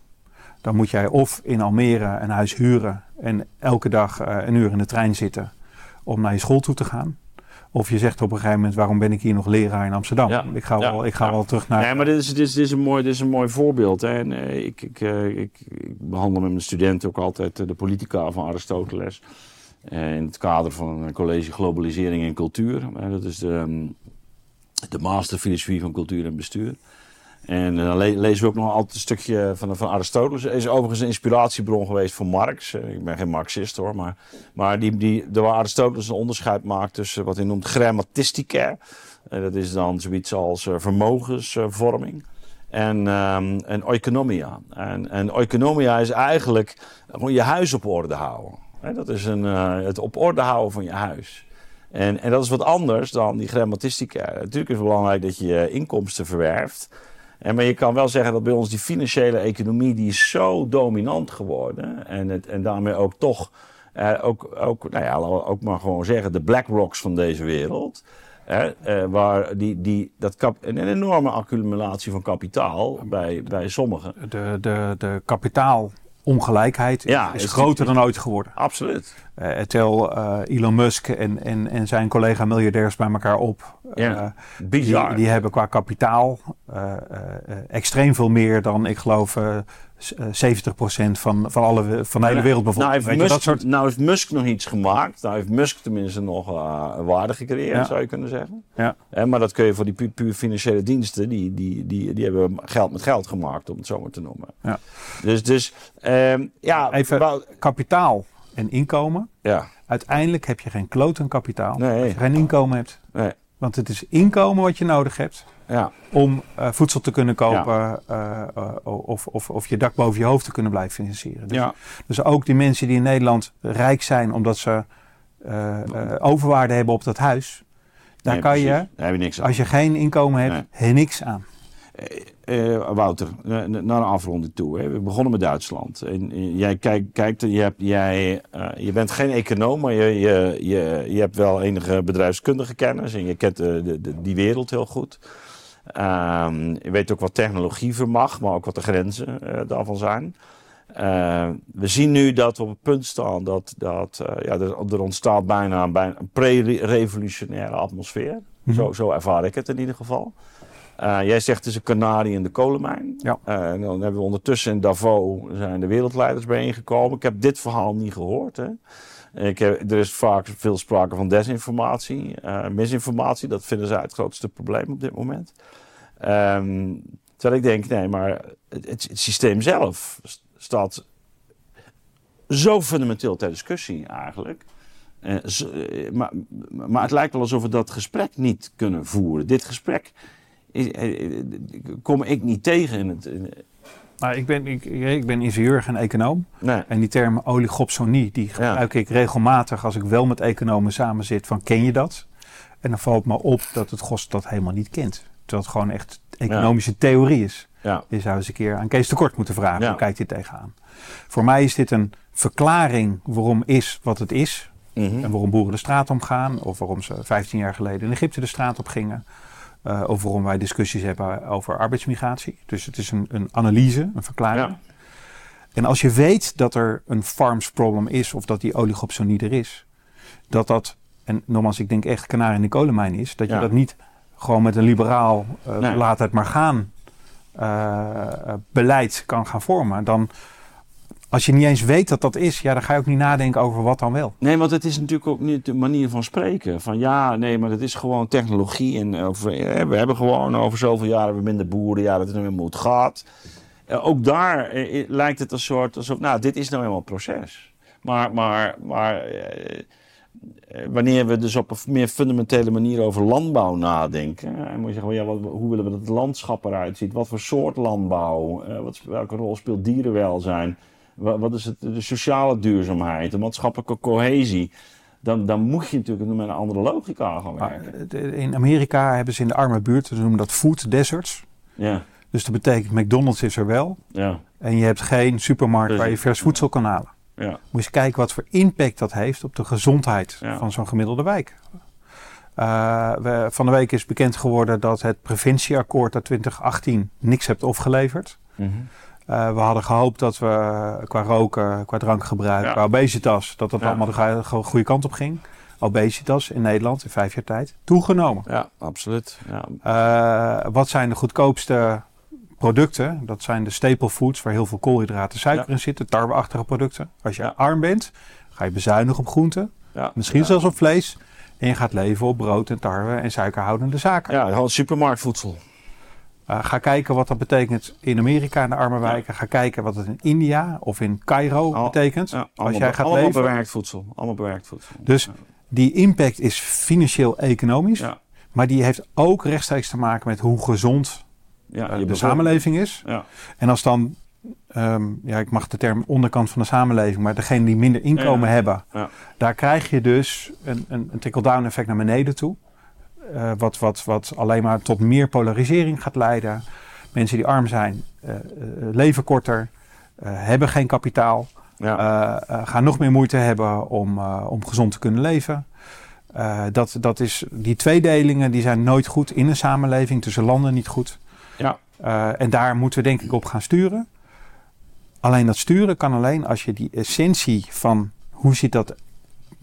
Dan moet jij of in Almere een huis huren en elke dag eh, een uur in de trein zitten om naar je school toe te gaan. Of je zegt op een gegeven moment, waarom ben ik hier nog leraar in Amsterdam? Ja. Ik ga, Ja. wel, ik ga Ja. wel terug naar... Nee, maar dit is, dit is, dit is, een, mooi, dit is een mooi voorbeeld. Hè. En, eh, ik, ik, eh, ik, ik behandel met mijn studenten ook altijd eh, de politica van Aristoteles. Eh, in het kader van een college Globalisering en Cultuur. Eh, dat is de, ehm, de masterfilosofie van cultuur en bestuur. En eh, dan le- lezen we ook nog altijd een stukje van, van Aristoteles. Is overigens een inspiratiebron geweest voor Marx. Eh, Ik ben geen Marxist hoor, maar, maar die, die, waar Aristoteles een onderscheid maakt tussen wat hij noemt grammatistica. Eh, dat is dan zoiets als vermogensvorming. En, ehm en oikonomia. En, en is eigenlijk gewoon je huis op orde houden. Dat is een, het op orde houden van je huis. En, en dat is wat anders dan die grammatistica. Natuurlijk is het belangrijk dat je inkomsten verwerft. En, maar je kan wel zeggen dat bij ons die financiële economie... die is zo dominant geworden. En, het, en daarmee ook toch... eh, ook, ook, nou ja, ook maar gewoon zeggen... de BlackRocks van deze wereld... Hè, eh, waar die, die, dat een, enorme accumulatie van kapitaal bij, bij sommigen. De, de, de kapitaalongelijkheid Ja, is, is- groter dan ooit geworden. Absoluut. Eh tel eh, Elon Musk en, en, en zijn collega miljardairs bij elkaar op. Ja, Bizar. Die, die hebben qua kapitaal extreem veel meer dan, ik geloof, 70% van, van, alle, van de hele wereldbevolking. Nou heeft, Musk, dat soort... nou heeft Musk nog iets gemaakt. Nou heeft Musk tenminste nog eh, waarde gecreëerd, Ja. zou je kunnen zeggen. Ja. Maar dat kun je voor die pu puur financiële diensten, die, die, die, die hebben geld met geld gemaakt, om het zo maar te noemen. Ja. Dus, dus ehm, ja, Even- Kapitaal en inkomen. ja, Uiteindelijk heb je geen kloot aan kapitaal Nee. als je geen inkomen hebt. nee, Want het is inkomen wat je nodig hebt ja, om eh, voedsel te kunnen kopen eh, eh, of, of, of je dak boven je hoofd te kunnen blijven financieren. Dus, ja, dus ook die mensen die in Nederland rijk zijn omdat ze overwaarde hebben op dat huis. Daar Nee, kan precies. je, Daar heb je niks aan. als je geen inkomen hebt, Nee. niks aan. Eh, eh, Wouter, eh, naar een afronding toe. Hè. We begonnen met Duitsland. En, jij kijkt, kijkt je, hebt, jij, je bent geen econoom, maar je, je, je, je hebt wel enige bedrijfskundige kennis. En je kent de, die wereld heel goed. Ehm, je weet ook wat technologie vermag, maar ook wat de grenzen daarvan zijn. Eh, we zien nu dat we op het punt staan dat, dat ja, er, er ontstaat bijna, bijna een pre-revolutionaire atmosfeer. Mhm. zo, zo ervaar ik het in ieder geval. Eh, jij zegt het is een kanarie in de kolenmijn. Ja. En dan hebben we ondertussen in Davos zijn de wereldleiders bijeengekomen. Ik heb dit verhaal niet gehoord. Hè. Ik heb, er is vaak veel sprake van desinformatie, eh, misinformatie. Dat vinden zij het grootste probleem op dit moment. Ehm, terwijl ik denk, nee, maar het, het, het systeem zelf st- staat zo fundamenteel ter discussie eigenlijk. Maar, maar het lijkt wel alsof we dat gesprek niet kunnen voeren. Dit gesprek kom ik niet tegen in het. Nou, ik, ben, ik, ik ben ingenieur, geen econoom. nee. En die term oligopsonie, die gebruik ik regelmatig als ik wel met economen samen zit. Van ken je dat? En dan valt me op dat het GOS dat helemaal niet kent. Terwijl het gewoon echt economische theorie is. Ja. Je zou eens een keer aan Kees de Kort moeten vragen. Ja. Hoe kijkt hij tegenaan? Voor mij is dit een verklaring waarom is wat het is. Mhm. En waarom boeren de straat om gaan. Of waarom ze 15 jaar geleden in Egypte de straat op gingen. Eh, of waarom wij discussies hebben over arbeidsmigratie. Dus het is een, een analyse, een verklaring. Ja. En als je weet dat er een farms problem is, of dat die oligopsonie er is, dat dat, en nogmaals, ik denk echt kanarie in de kolenmijn is, dat je dat niet gewoon met een liberaal eh, Nee. laat het maar gaan eh, beleid kan gaan vormen, dan als je niet eens weet dat dat is, ja, dan ga je ook niet nadenken over wat dan wel. Nee, want het is natuurlijk ook niet de manier van spreken. Van ja, nee, maar het is gewoon technologie. En over, eh, we hebben gewoon over zoveel jaren we minder boeren. Ja, dat is nou helemaal hoe het gaat. Eh, ook daar eh, eh, lijkt het een soort alsof, nou, dit is nou helemaal proces. Maar, maar, maar eh, eh, wanneer we dus op een meer fundamentele manier over landbouw nadenken. En moet je zeggen, ja, wat, hoe willen we dat het landschap eruit ziet? Wat voor soort landbouw? Eh, wat, welke rol speelt dierenwelzijn? Wat, is het, de sociale duurzaamheid, de maatschappelijke cohesie? Dan, dan moet je natuurlijk met een andere logica gaan werken. de- in Amerika hebben ze in de arme buurt, ze noemen dat food deserts. Ja, Dus dat betekent McDonald's is er wel. ja, En je hebt geen supermarkt waar je Precies. vers voedsel kan halen. ja. Moet je eens kijken wat voor impact dat heeft op de gezondheid Ja. van zo'n gemiddelde wijk. Uh, we, van de week is bekend geworden dat het preventieakkoord uit 2018 niks heeft opgeleverd. Uh, we hadden gehoopt dat we qua roken, qua drankgebruik, ja. qua obesitas, dat dat allemaal de goede kant op ging. Obesitas in Nederland in vijf jaar tijd toegenomen. Ja, absoluut. Ja. Uh, wat zijn de goedkoopste producten? Dat zijn de staple foods waar heel veel koolhydraten, suiker in zitten, tarweachtige producten. Als je arm bent, ga je bezuinigen op groenten, misschien zelfs op vlees. En je gaat leven op brood en tarwe en suikerhoudende zaken. Ja, gewoon supermarktvoedsel. Uh, ga kijken wat dat betekent in Amerika in de arme wijken. Ga kijken wat het in India of in Cairo betekent. Ja, allemaal, als jij gaat allemaal leven. bewerkt voedsel. Allemaal bewerkt voedsel. Dus die impact is financieel-economisch. Maar die heeft ook rechtstreeks te maken met hoe gezond uh, de samenleving is. En als dan Ehm, ja, ik mag de term onderkant van de samenleving, maar degene die minder inkomen hebben, daar krijg je dus een, een, een trickle-down effect naar beneden toe. Uh, wat, wat, wat alleen maar tot meer polarisering gaat leiden. Mensen die arm zijn, uh, uh, leven korter, hebben geen kapitaal, gaan nog meer moeite hebben om, om gezond te kunnen leven. dat, dat is, die tweedelingen die zijn nooit goed in een samenleving, tussen landen niet goed. Ja. en daar moeten we denk ik op gaan sturen. Alleen dat sturen kan alleen als je die essentie van hoe zit dat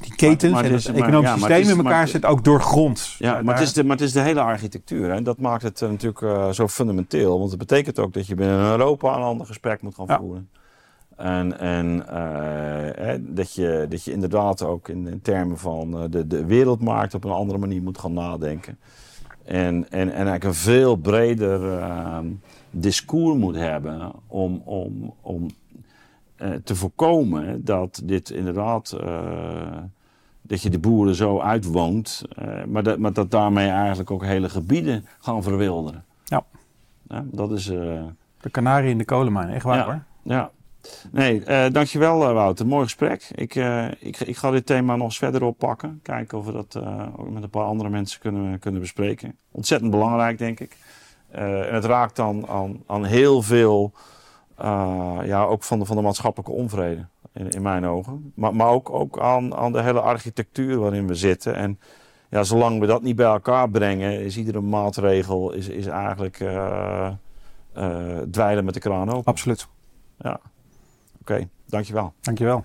die ketens maar, en het economisch systeem in elkaar zit ook doorgrond. Ja, maar, het is de, maar het is de hele architectuur. En dat maakt het uh, natuurlijk uh, zo fundamenteel. Want het betekent ook dat je binnen Europa een ander gesprek moet gaan voeren. En, en uh, dat, je, dat je inderdaad ook in, in termen van de, de wereldmarkt op een andere manier moet gaan nadenken. En, en, en eigenlijk een veel breder ehm, discours moet hebben om, om, om te voorkomen dat dit inderdaad. Uh, dat je de boeren zo uitwoont, uh, maar, dat, maar dat daarmee eigenlijk ook hele gebieden gaan verwilderen. Ja. ja dat is. de kanarie in de kolenmijn, echt waar ja, hoor. Ja. Nee, uh, dankjewel uh, Wouter. Mooi gesprek. Ik, uh, ik, ik ga dit thema nog eens verder oppakken. Kijken of we dat ook met een paar andere mensen kunnen, kunnen bespreken. Ontzettend belangrijk, denk ik. En het raakt dan aan, aan heel veel, uh, ja, ook van de, van de maatschappelijke onvrede, in, in mijn ogen. Maar, maar ook, ook aan, aan de hele architectuur waarin we zitten. En ja, zolang we dat niet bij elkaar brengen, is iedere maatregel is, is eigenlijk uh, dweilen met de kraan open. Absoluut. Ja. Oké, okay, dankjewel. Dankjewel.